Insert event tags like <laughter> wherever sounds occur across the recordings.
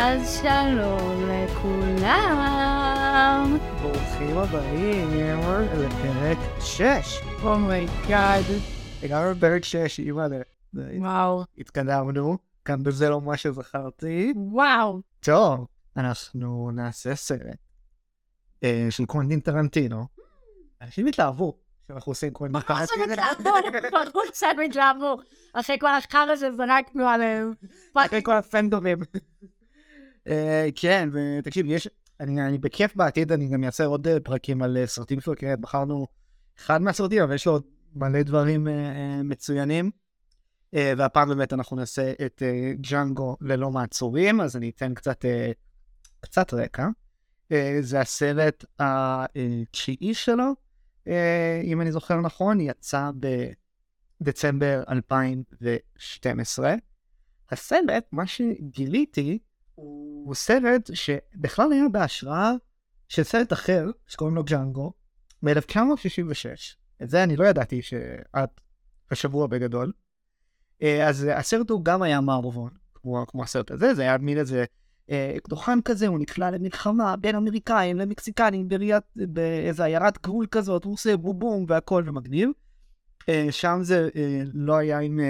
אז שלום לכולם. ברוכים הבאים לפרק 6. oh my god. הגענו לפרק 6, אימא, וואו. התקדמנו, כאן בזה לא מה שזכרתי. וואו. טוב, אנחנו נעשה סרט אה, של קוונטין טרנטינו. אנשים התלהבו שאנחנו עושים קוונטין טרנטינו. אנחנו קצת התלהבו. אחרי כל החרא שזרקנו עליהם. אחרי כל הפנדומים. אה, כן, ותקשיב, יש, אני, אני בכיף בעתיד, אני גם אעשה עוד אה, פרקים על אה, סרטים שלו, כי בחרנו אחד מהסרטים, אבל יש לו עוד מלא דברים uh, מצוינים. Uh, והפעם באמת אנחנו נעשה את uh, ג'אנגו ללא מעצורים, אז אני אתן קצת, uh, קצת רקע. Uh, זה הסרט התשיעי שלו, uh, אם אני זוכר נכון, יצא בדצמבר 2012. הסרט, מה שגיליתי, הוא סרט שבכלל היה בהשראה של סרט אחר, שקוראים לו ג'אנגו, מ-1966. את זה אני לא ידעתי שאת השבוע בגדול. אה, אז הסרט הוא גם היה מערבון, כמו, כמו הסרט הזה, זה היה מין איזה אה, דוכן כזה, הוא נקלע למלחמה בין אמריקאים למקסיקנים בראיית, באיזה עיירת גבול כזאת, הוא עושה בובום והכל ומגניב. אה, שם זה לא היה עם...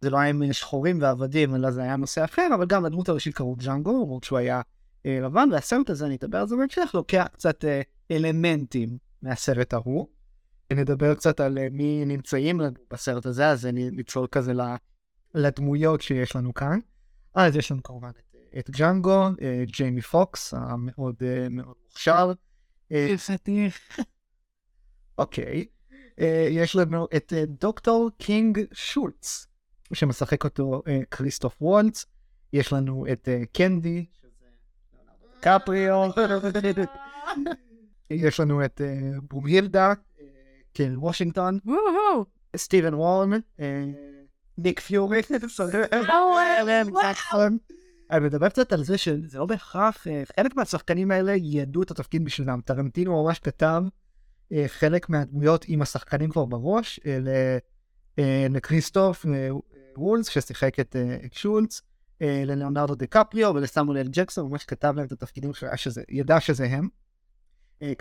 זה לא היה עם שחורים ועבדים, אלא זה היה נושא אחר, אבל גם הדמות הראשית קראו ג'אנגו, למרות שהוא היה אה, לבן, והסרט הזה, אני אדבר על זה בהמשך, לוקח קצת אה, אלמנטים מהסרט ההוא. נדבר קצת על אה, מי נמצאים בסרט הזה, אז אני נצלול כזה לדמויות שיש לנו כאן. אז יש לנו כמובן את, את ג'אנגו, אה, ג'יימי פוקס, המאוד אה, מאוד מוכשר. אה, אוקיי. אה, יש לנו את אה, דוקטור קינג שולץ. שמשחק אותו uh, כריסטוף וולץ, יש לנו את uh, קנדי, קפריו, יש לנו את uh, ברומהילדה, קרי וושינגטון, סטיבן וורן, ניק פיורי, אני מדבר קצת על זה שזה לא בהכרח, חלק מהשחקנים האלה ידעו את התפקיד בשבילם. טרנטינו ממש כתב חלק מהדמויות עם השחקנים כבר בראש, לכריסטוף, וולס, ששיחק את uh, שולץ, uh, ללאונרדו דה קפריו ולסמואל אל ג'קסון, ממש כתב להם את התפקידים שהוא שזה, ידע שזה הם.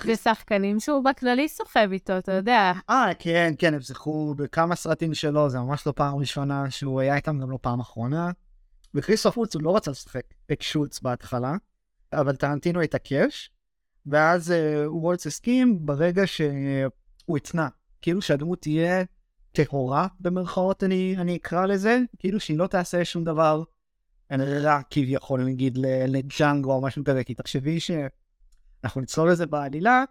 ושחקנים שהוא בכללי סוחב איתו, אתה יודע. אה, כן, כן, הם זכו בכמה סרטים שלו, זה ממש לא פעם ראשונה שהוא היה איתם, גם לא פעם אחרונה. וכריסטוף וולץ הוא לא רצה לשחק את שולץ בהתחלה, אבל טרנטינו התעקש, ואז וולץ הסכים ברגע שהוא התנה, כאילו שהדמות תהיה טהורה במרכאות אני, אני אקרא לזה, כאילו שהיא לא תעשה שום דבר רע כביכול נגיד לג'אנגו או משהו כזה, כי תחשבי שאנחנו נצלול לזה בעלילה,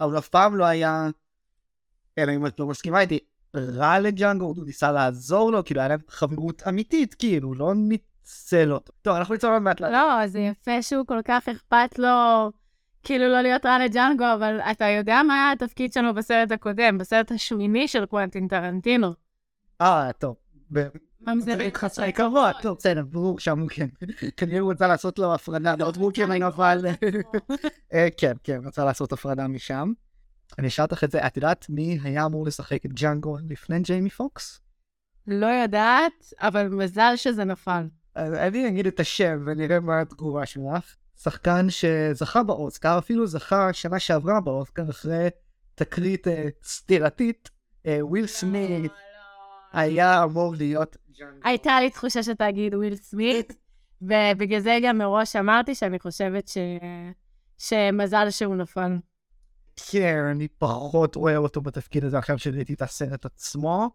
אבל אף פעם לא היה, אלא אם את לא מסכימה איתי, רע לג'אנגו, הוא ניסה לעזור לו, כאילו היה להם חברות אמיתית, כאילו, לא ניצל אותו. טוב, אנחנו נצלול עוד מעט. לא, זה יפה שהוא כל כך אכפת לו. כאילו לא להיות רע לג'אנגו, אבל אתה יודע מה היה התפקיד שלנו בסרט הקודם, בסרט השמיני של קוונטין טרנטינו. אה, טוב. ממזרית חסרי כבוד, טוב, בסדר, ברור שם כן. כנראה הוא רצה לעשות לו הפרדה, עוד מוקים, אבל... כן, כן, רצה לעשות הפרדה משם. אני אשאל אותך את זה, את יודעת מי היה אמור לשחק את ג'אנגו לפני ג'יימי פוקס? לא יודעת, אבל מזל שזה נפל. אני אגיד את השם ונראה מה התגובה שלך. שחקן שזכה באוסקר, אפילו זכה שנה שעברה באוסקר אחרי תקרית uh, סטירתית, uh, וויל סמית היה אמור להיות הייתה לי תחושה שתגיד וויל סמית, ובגלל זה גם מראש אמרתי שאני חושבת ש... שמזל שהוא נפל. כן, אני פחות רואה אותו בתפקיד הזה עכשיו שראיתי את הסרט עצמו.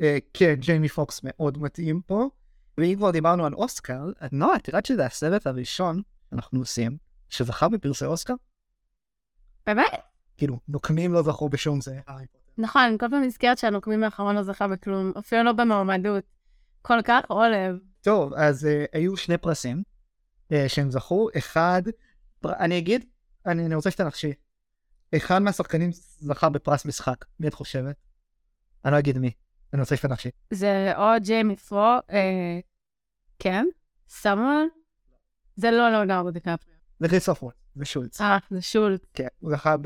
Uh, כן, ג'יימי פוקס מאוד מתאים פה. ואם כבר דיברנו על אוסקר, נועה, את יודעת שזה הסרט הראשון אנחנו עושים, שזכה בפרסי אוסקר. באמת? כאילו, נוקמים לא זכו בשום זה. נכון, אני כל פעם נזכרת שהנוקמים האחרון לא זכה בכלום, אפילו לא במועמדות. כל כך עולב. טוב, אז uh, היו שני פרסים uh, שהם זכו. אחד, פר... אני אגיד, אני, אני רוצה שתנחשי. אחד מהשחקנים זכה בפרס משחק, מי את חושבת? אני לא אגיד מי, אני רוצה שתנחשי. זה או ג'יימי פרו, אה, כן? סמואל? זה לא לאונרדו דיקפריו. זה כריסטופר, זה שולץ. אה, זה שולץ. כן, הוא זכה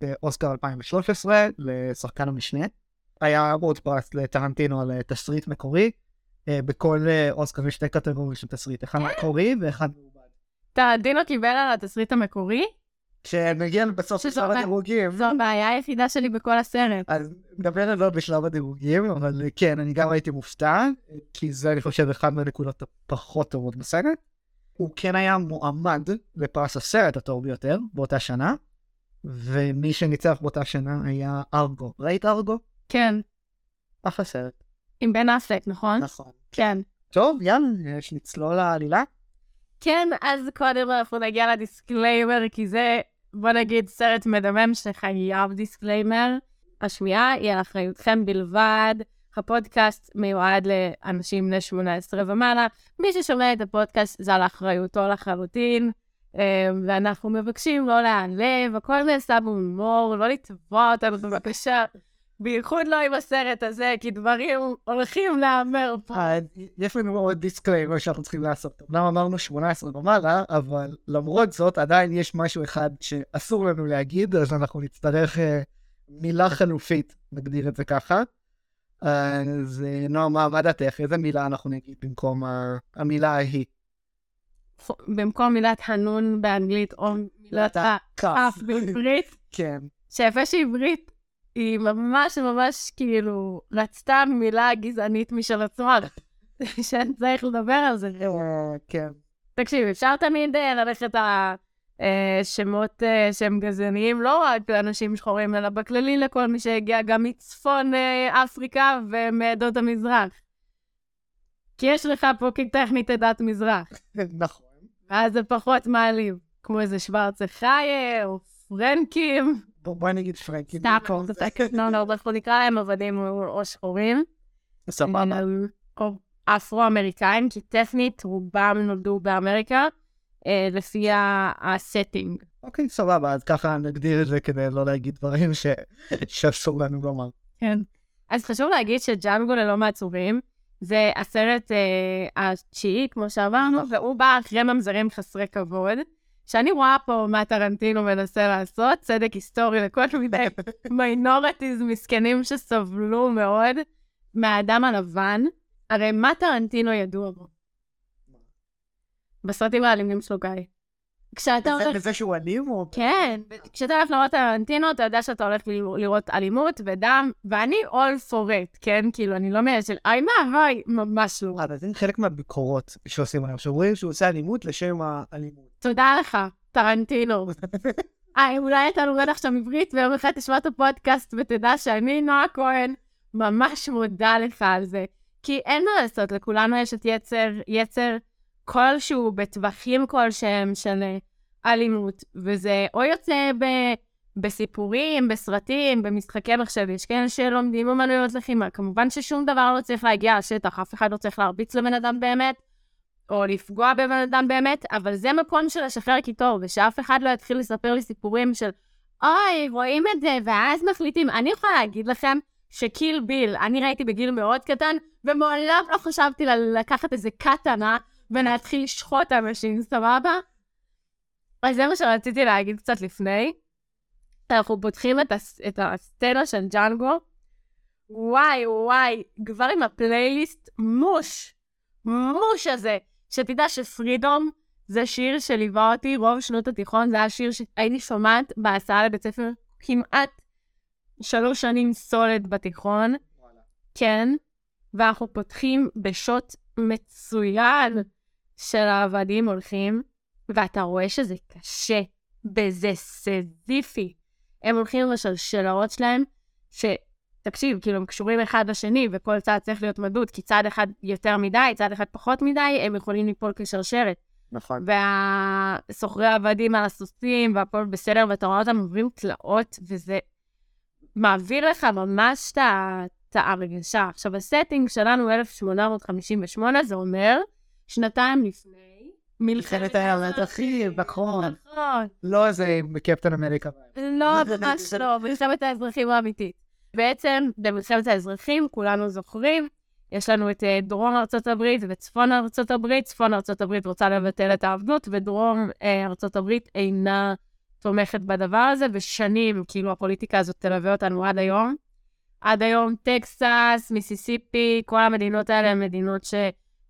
באוסקר 2013 לשחקן המשנה. היה עוד פרס לטרנטינו על אה, תסריט מקורי. אה, בכל אה, אוסקר יש שתי קטגוריות של תסריט, אחד מקורי ואחד מעובד. טרנטינו קיבל על התסריט המקורי, כשנגיע בסוף לשלב. הדירוגים, זו הבעיה היחידה שלי בכל הסרט. אז נדבר על זה בשלב הדירוגים, אבל כן, אני גם הייתי מופתע, כי זה אני חושב אחד מהנקודות הפחות טובות בסרט. הוא כן היה מועמד לפרס הסרט הטוב ביותר באותה שנה, ומי שניצח באותה שנה היה ארגו. ראית ארגו? כן, אחלה סרט. עם בן אפלק, נכון? נכון. כן. טוב, יאללה, יש לצלול לעלילה. כן, אז קודם אנחנו נגיע לדיסקליימר, כי זה, בוא נגיד, סרט מדמם שחייב דיסקליימר. השמיעה היא על אחריותכם בלבד. הפודקאסט מיועד לאנשים בני 18 ומעלה. מי ששומע את הפודקאסט זה על אחריותו לחלוטין, אה, ואנחנו מבקשים לא להיעלב, הכל נעשה בהומור, לא לתבוע אותנו בבקשה. בייחוד לא עם הסרט הזה, כי דברים הולכים להיאמר פה. אה, יש לנו עוד דיסקליימר שאנחנו צריכים לעשות. אמנם אמרנו 18 ומעלה, אבל למרות זאת עדיין יש משהו אחד שאסור לנו להגיד, אז אנחנו נצטרך אה, מילה חלופית, נגדיר את זה ככה. אז אה, נועה, מה דעתך? איזה מילה אנחנו נגיד במקום המילה ההיא? במקום מילת הנון באנגלית, או מילת הכף בעברית, כן. שיפה שעברית היא ממש ממש כאילו רצתה מילה גזענית משל עצמה, <laughs> שאני צריך לדבר על זה. אה, כן. תקשיב, אפשר תמיד אה, ללכת שמות אה, שהם גזעניים, לא רק לאנשים שחורים, אלא בכללי לכל מי שהגיע גם מצפון אה, אפריקה ומעדות המזרח. כי יש לך פה טכנית עדת מזרח. <laughs> נכון. ואז זה פחות מעליב, כמו איזה שוורצה חיה, או פרנקים. בוא- בואי נגיד פרנקי. סתם, לא, לא, אנחנו נקרא להם עבדים או שחורים. סבבה. או אפרו-אמריקאים, כי טכנית רובם נולדו באמריקה, אה, לפי הסטינג. אוקיי, סבבה, אז ככה נגדיר את זה כדי לא להגיד דברים ש- שאסור לנו לומר. כן. אז חשוב להגיד שג'אנגו ללא מעצורים, זה הסרט אה, התשיעי, כמו שאמרנו, והוא בא אחרי ממזרים חסרי כבוד. שאני רואה פה מה טרנטינו מנסה לעשות, צדק היסטורי לכל מיני <laughs> מיינורטיז מסכנים שסבלו מאוד מהאדם הלבן. הרי מה טרנטינו ידוע בו? בסרטים האלימים שלו, גיא. כשאתה הולך... בזה שהוא אלים או... כן, כשאתה הולך לראות טרנטינו, אתה יודע שאתה הולך לראות אלימות ודם, ואני all for it, כן? כאילו, אני לא מאלה של, אוי, מה, אוי, ממש לא. אבל זה חלק מהביקורות שעושים עליו, שאומרים שהוא עושה אלימות לשם האלימות. תודה לך, טרנטינו. <laughs> אה, אולי אתה לומד עכשיו עברית, ויום אחד תשמע את הפודקאסט ותדע שאני, נועה כהן, ממש מודה לך על זה. כי אין מה לעשות, לכולנו יש את יצר, יצר כלשהו בטווחים כלשהם של אה, אלימות, וזה או יוצא ב, בסיפורים, בסרטים, במשחקי מחשב, יש כאלה שלומדים אמנויות לחימה. כמובן ששום דבר לא צריך להגיע לשטח, אף אחד לא צריך להרביץ לבן אדם באמת, או לפגוע בבן אדם באמת, אבל זה מקום של לשחרר קיטור, ושאף אחד לא יתחיל לספר לי סיפורים של, אוי, רואים את זה, ואז מחליטים. אני יכולה להגיד לכם שקיל ביל, אני ראיתי בגיל מאוד קטן, ומעולם לא חשבתי לקחת איזה קטנה ולהתחיל לשחוט אנשים, סבבה? אז זה מה שרציתי להגיד קצת לפני. אנחנו פותחים את, הס- את הסצנה של ג'אנגו. וואי, וואי, כבר עם הפלייליסט מוש, מוש הזה. שתדע שפרידום זה שיר שליווה אותי רוב שנות התיכון, זה היה שיר שהייתי שומעת בהסעה לבית ספר כמעט שלוש שנים סולד בתיכון. כן, ואנחנו פותחים בשוט מצוין של העבדים הולכים, ואתה רואה שזה קשה, וזה סזיפי. הם הולכים עם השלשלאות שלהם, שתקשיב, כאילו הם קשורים אחד לשני, וכל צעד צריך להיות מדוד, כי צעד אחד יותר מדי, צעד אחד פחות מדי, הם יכולים ליפול כשרשרת. נכון. והסוחרי עבדים על הסוסים, והכל בסדר, ואתה רואה אותם עוברים תלאות, וזה מעביר לך ממש את ההרגשה. עכשיו, הסטינג שלנו 1858, זה אומר שנתיים לפני מלחמת האזרחים, נכון. נכון. לא איזה קפטן אמריקה. לא, ממש לא, מלחמת האזרחים האמיתית. בעצם, במלחמת האזרחים, כולנו זוכרים, יש לנו את אה, דרום ארצות הברית וצפון ארצות הברית. צפון ארצות הברית רוצה לבטל את העבדות, ודרום אה, ארצות הברית אינה תומכת בדבר הזה, ושנים, כאילו, הפוליטיקה הזאת תלווה אותנו עד היום. עד היום טקסס, מיסיסיפי, כל המדינות האלה הן מדינות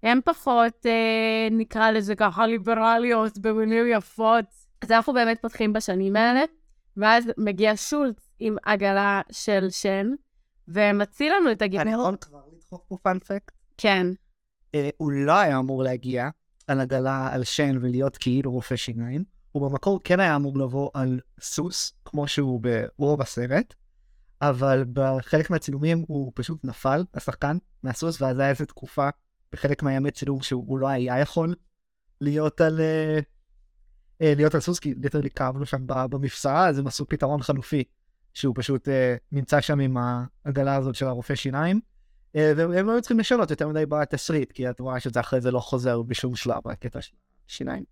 הן פחות, אה, נקרא לזה ככה, ליברליות במילים יפות. אז אנחנו באמת פותחים בשנים האלה, ואז מגיע שולץ עם עגלה של שן, ומציל לנו את אני הגיבור. יכול כבר לדחוף פה fun fact? כן, אה, הוא לא היה אמור להגיע על עגלה על שן ולהיות כאילו רופא שיניים, הוא במקור כן היה אמור לבוא על סוס, כמו שהוא ברוב הסרט, אבל בחלק מהצילומים הוא פשוט נפל, השחקן, מהסוס, ואז היה איזו תקופה בחלק מהימי צילום שהוא לא היה יכול להיות על... אה, אה, להיות על סוס, כי literally כאב לו שם במפשעה, אז הם עשו פתרון חלופי, שהוא פשוט אה, נמצא שם עם העגלה הזאת של הרופא שיניים. והם לא היו צריכים לשנות יותר מדי בתסריט, כי את רואה שזה אחרי זה לא חוזר בשום שלב, הקטע של השיניים.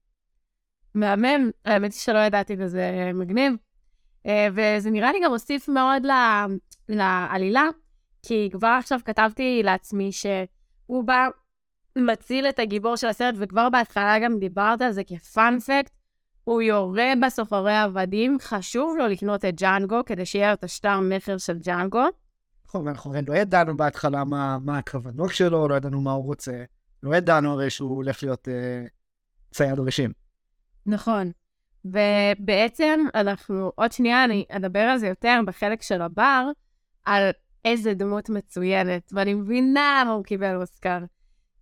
מהמם, האמת היא שלא ידעתי וזה מגניב. וזה נראה לי גם הוסיף מאוד לעלילה, כי כבר עכשיו כתבתי לעצמי שהוא בא, מציל את הגיבור של הסרט, וכבר בהתחלה גם דיברת על זה כפאנפקט, הוא יורה בסוחרי עבדים, חשוב לו לקנות את ג'אנגו, כדי שיהיה את השטר מכר של ג'אנגו. נכון, ואנחנו הרי לא ידענו בהתחלה מה, מה הכוונות שלו, לא ידענו מה הוא רוצה. לא ידענו הרי שהוא הולך להיות אה, צייד ראשים. נכון. ובעצם אנחנו, עוד שנייה אני אדבר על זה יותר בחלק של הבר, על איזה דמות מצוינת, ואני מבינה למה הוא קיבל אוסקר.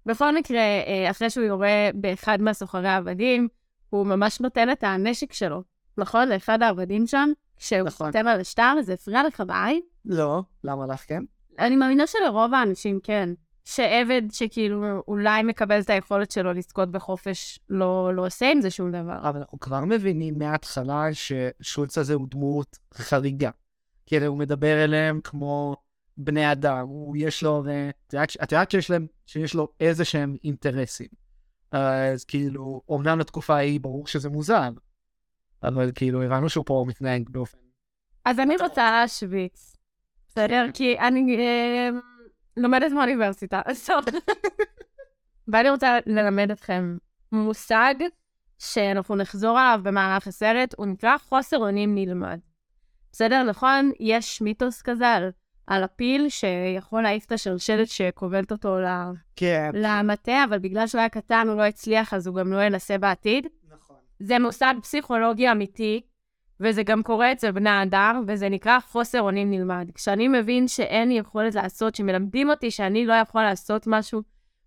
בכל מקרה, אה, אחרי שהוא יורה באחד מהסוחרי העבדים, הוא ממש נותן את הנשק שלו, נכון? לאחד העבדים שם, כשהוא נכון. חותם על השטר, זה הפריע לך בעין? לא. למה לך כן? אני מאמינה שלרוב האנשים כן. שעבד שכאילו אולי מקבל את היכולת שלו לזכות בחופש, לא, לא עושה עם זה שום דבר. אבל אנחנו כבר מבינים מההתחלה ששולץ הזה הוא דמות חריגה. כי הוא מדבר אליהם כמו בני אדם, הוא יש לו, אה, את יודעת- שיש להם, שיש לו איזה שהם אינטרסים. אז כאילו, אומנם לתקופה ההיא ברור שזה מוזר, אבל כאילו, הבנו שהוא פה מתנהג באופן... אז אני רוצה להשוויץ, בסדר? כי אני אה, לומדת טוב. <laughs> ואני רוצה ללמד אתכם מושג שאנחנו נחזור עליו במהלך הסרט, הוא נקרא חוסר אונים נלמד. בסדר? נכון? יש מיתוס כזה על, על הפיל שיכול להעיף את השלשלת שכובלת אותו ל- כן. למטה, אבל בגלל שהוא היה קטן הוא לא הצליח, אז הוא גם לא ינסה בעתיד. נכון. זה מושג פסיכולוגי אמיתי, וזה גם קורה אצל בני אדם, וזה נקרא חוסר אונים נלמד. כשאני מבין שאין לי יכולת לעשות, שמלמדים אותי שאני לא יכול לעשות משהו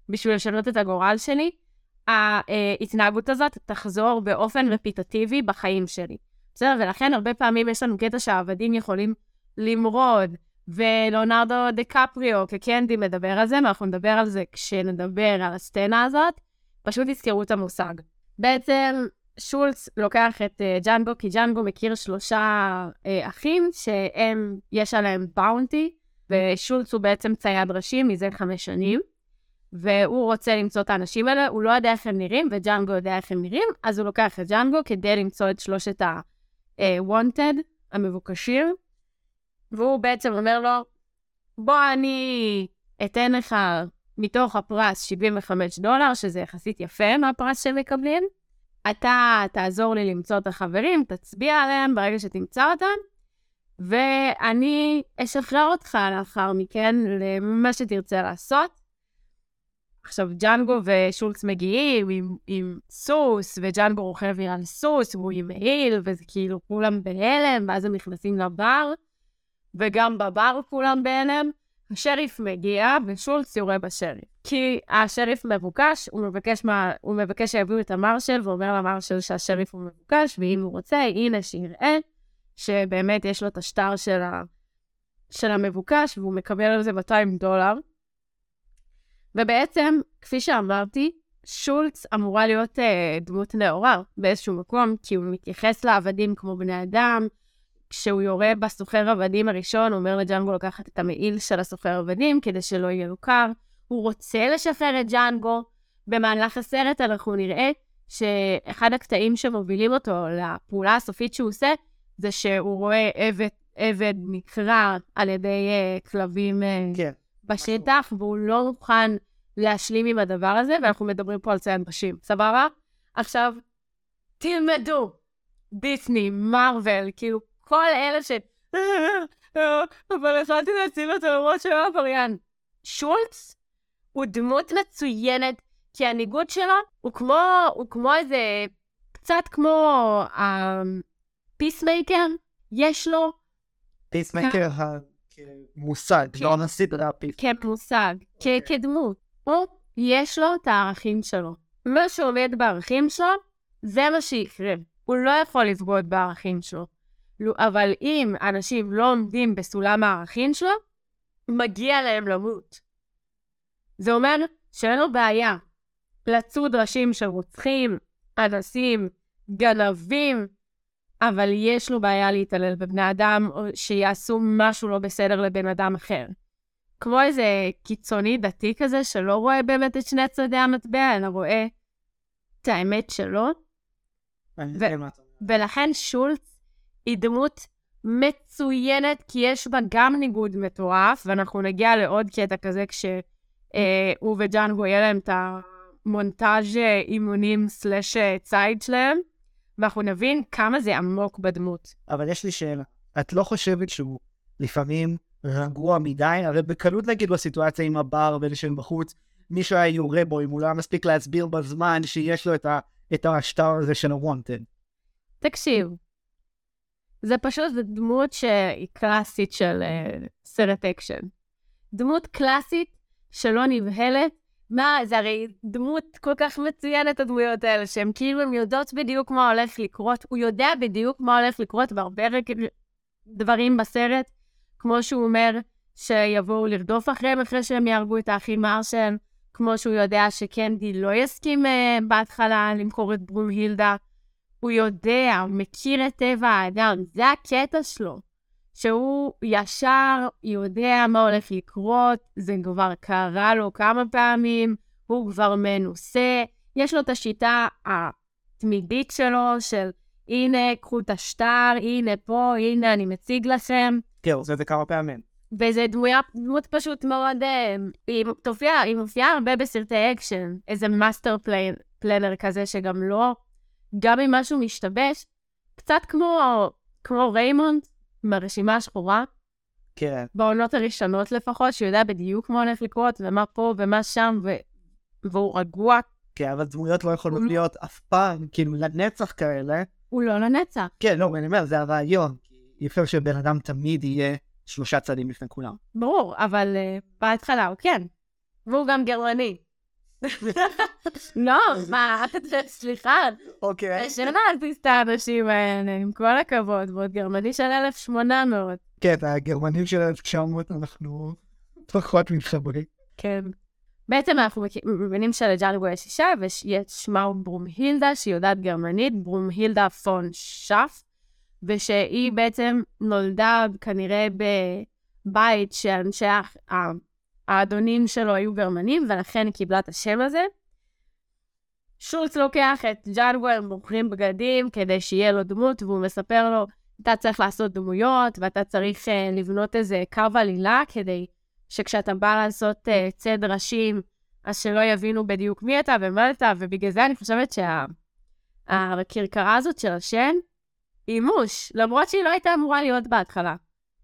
בשביל לשנות את הגורל שלי, ההתנהגות הזאת תחזור באופן רפיטטיבי בחיים שלי. בסדר? ולכן הרבה פעמים יש לנו קטע שהעבדים יכולים למרוד, ולאונרדו דקפריו כקנדי מדבר על זה, ואנחנו נדבר על זה כשנדבר על הסצנה הזאת. פשוט תזכרו את המושג. בעצם שולץ לוקח את uh, ג'אנגו, כי ג'אנגו מכיר שלושה uh, אחים שהם, יש עליהם באונטי, ושולץ הוא בעצם צייד ראשי מזה חמש שנים, והוא רוצה למצוא את האנשים האלה, הוא לא יודע איך הם נראים, וג'אנגו יודע איך הם נראים, אז הוא לוקח את ג'אנגו כדי למצוא את שלושת ה-wanted, המבוקשים, והוא בעצם אומר לו, בוא אני אתן לך מתוך הפרס 75 דולר, שזה יחסית יפה מהפרס שהם מקבלים. אתה תעזור לי למצוא את החברים, תצביע עליהם ברגע שתמצא אותם, ואני אשחרר אותך לאחר מכן למה שתרצה לעשות. עכשיו, ג'אנגו ושולץ מגיעים עם, עם סוס, וג'אנגו רוכב על סוס, והוא עם מעיל, וזה כאילו כולם בהלם, ואז הם נכנסים לבר, וגם בבר כולם בהלם. השריף מגיע, ושולץ יורה בשריף. כי השריף מבוקש, הוא מבקש, מה, הוא מבקש שיביאו את המרשל, ואומר למרשל שהשריף הוא מבוקש, ואם הוא רוצה, הנה שיראה שבאמת יש לו את השטר של, ה, של המבוקש, והוא מקבל על זה 200 דולר. ובעצם, כפי שאמרתי, שולץ אמורה להיות אה, דמות נאורה באיזשהו מקום, כי הוא מתייחס לעבדים כמו בני אדם, כשהוא יורה בסוחר עבדים הראשון, הוא אומר לג'אנגו לקחת את המעיל של הסוחר עבדים כדי שלא יהיה לו קר. הוא רוצה לשחרר את ג'אנגו. במהלך הסרט אנחנו נראה שאחד הקטעים שמובילים אותו לפעולה הסופית שהוא עושה, זה שהוא רואה עבד, עבד נקרע על ידי uh, כלבים uh, כן. בשטח, והוא לא מוכן להשלים עם הדבר הזה, ואנחנו מדברים פה על ציין נשים, סבבה? עכשיו, תלמדו, דיסני, מארוול, כאילו, כל אלה ש... <laughs> אבל יכולתי להציל אותו למרות שהוא עבריין. שולץ הוא דמות מצוינת כי הניגוד שלו הוא כמו, הוא כמו איזה, קצת כמו ה Peacemaker, יש לו Peacemaker המושג, כן. לא הסדרה Peacemaker. כמושג, אוקיי. כדמות. הוא, יש לו את הערכים שלו. מה שעומד בערכים שלו, זה מה שיקרה. הוא לא יכול לבגוד בערכים שלו. לו- אבל אם אנשים לא עומדים בסולם הערכים שלו, מגיע להם למות. זה אומר שאין לו בעיה לצוד ראשים של רוצחים, אנסים, גנבים, אבל יש לו בעיה להתעלל בבני אדם, או שיעשו משהו לא בסדר לבן אדם אחר. כמו איזה קיצוני דתי כזה, שלא רואה באמת את שני צדדי המטבע, אלא רואה את האמת שלו, ו-. ולכן שולץ היא דמות מצוינת, כי יש בה גם ניגוד מטורף, ואנחנו נגיע לעוד קטע כזה כשהוא וג'אנגו יהיה להם את המונטאז' אימונים סלאש ציד שלהם, ואנחנו נבין כמה זה עמוק בדמות. אבל יש לי שאלה. את לא חושבת שהוא לפעמים רגוע מדי? הרי בקלות נגיד בסיטואציה עם הבר ואלה שהם בחוץ, מישהו היה יורה בו אם הוא לא היה מספיק להסביר בזמן שיש לו את, ה, את השטר הזה של ה-wanted. תקשיב, זה פשוט דמות שהיא קלאסית של אה, סרט אקשן. דמות קלאסית שלא נבהלת. מה, זה הרי דמות כל כך מצוינת, הדמויות האלה, שהן כאילו, הן יודעות בדיוק מה הולך לקרות. הוא יודע בדיוק מה הולך לקרות בהרבה דברים בסרט, כמו שהוא אומר שיבואו לרדוף אחריהם אחרי שהם יהרגו את האחים מרשל, כמו שהוא יודע שקנדי לא יסכים uh, בהתחלה למכור את ברומהילדה. הוא יודע, הוא מכיר את טבע האדם, זה הקטע שלו. שהוא ישר יודע מה הולך לקרות, זה כבר קרה לו כמה פעמים, הוא כבר מנוסה, יש לו את השיטה התמידית שלו של הנה, קחו את השטר, הנה פה, הנה, אני מציג לכם. כן, הוא עושה את זה כמה פעמים. וזה דמויה, דמות פשוט מאוד, אה, היא מופיעה הרבה בסרטי אקשן, איזה master planner כזה שגם לא, גם אם משהו משתבש, קצת כמו, כמו ריימונד מהרשימה השחורה, כן. בעונות הראשונות לפחות, שהוא יודע בדיוק מה הולך לקרות, ומה פה ומה שם, ו... והוא רגוע, כן, אבל דמויות לא יכולות הוא- להיות אף פעם, כאילו לנצח כאלה. הוא לא לנצח. כן, לא, אני אומר, זה הרעיון. אי אפשר שבן אדם תמיד יהיה שלושה צעדים לפני כולם. ברור, אבל uh, בהתחלה הוא כן. והוא גם גרמני. לא, <laughs> מה, סליחה, אוקיי. שלא להזיז את האנשים האלה, עם כל הכבוד, ועוד גרמני של 1800. כן, הגרמנים של 1900 אנחנו פחות מתחברים. כן. בעצם אנחנו מבינים שלג'אנגו יש אישה, ושמה ברומהילדה, שהיא יודעת גרמנית, ברומהילדה פון שף, ושהיא בעצם נולדה כנראה בבית האח- ה- האדונים שלו היו גרמנים, ולכן היא קיבלה את השם הזה. שולץ לוקח את ג'אנגו, הם מוכרים בגדים כדי שיהיה לו דמות, והוא מספר לו, אתה צריך לעשות דמויות, ואתה צריך uh, לבנות איזה קו עלילה כדי שכשאתה בא לעשות uh, צד ראשים, אז שלא יבינו בדיוק מי אתה ומה אתה, ובגלל זה אני חושבת שהכרכרה הזאת של השן, היא מוש, למרות שהיא לא הייתה אמורה להיות בהתחלה.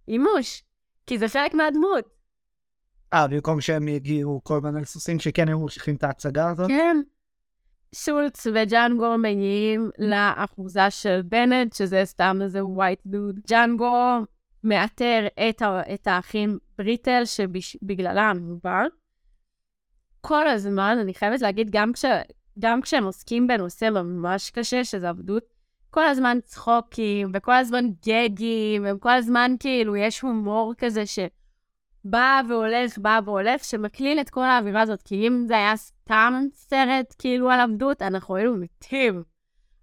היא מוש, כי זה חלק מהדמות. אה, במקום שהם יגיעו כל מיני סוסים שכן היו ממשיכים את ההצגה הזאת? כן. שולץ וג'אנגו מגיעים לאחוזה של בנט, שזה סתם איזה ווייט דוד. ג'אנגו מאתר את, ה- את האחים בריטל, שבגללם הוא בא. כל הזמן, אני חייבת להגיד, גם, כש, גם כשהם עוסקים בנושא ממש קשה, שזה עבדות, כל הזמן צחוקים, וכל הזמן גגים, וכל הזמן כאילו יש הומור כזה ש... בא והולך, בא והולך, שמקליל את כל האווירה הזאת, כי אם זה היה סתם סרט כאילו על עבדות, אנחנו היינו מתים.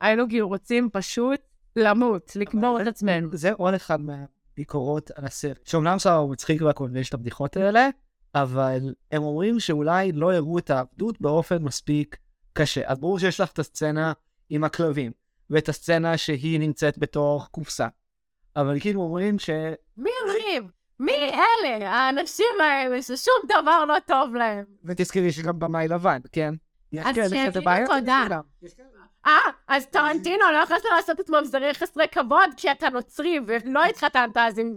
היינו כאילו רוצים פשוט למות, לקבור את עצמנו. זה עוד אחד מהביקורות על הסרט. שאומנם סבבה הוא מצחיק והכל ויש את הבדיחות האלה, אבל הם אומרים שאולי לא הראו את העבדות באופן מספיק קשה. אז ברור שיש לך את הסצנה עם הכלבים, ואת הסצנה שהיא נמצאת בתוך קופסה. אבל כאילו אומרים ש... מי אומרים? מי אלה? האנשים האלה ששום דבר לא טוב להם. ותזכרי שגם במאי לבן, כן? יש אז כאלה שיגידו. תודה. אה, אז טרנטינו לא יכולת לעשות את ממזרי חסרי כבוד כי אתה נוצרי ולא התחתנת אז עם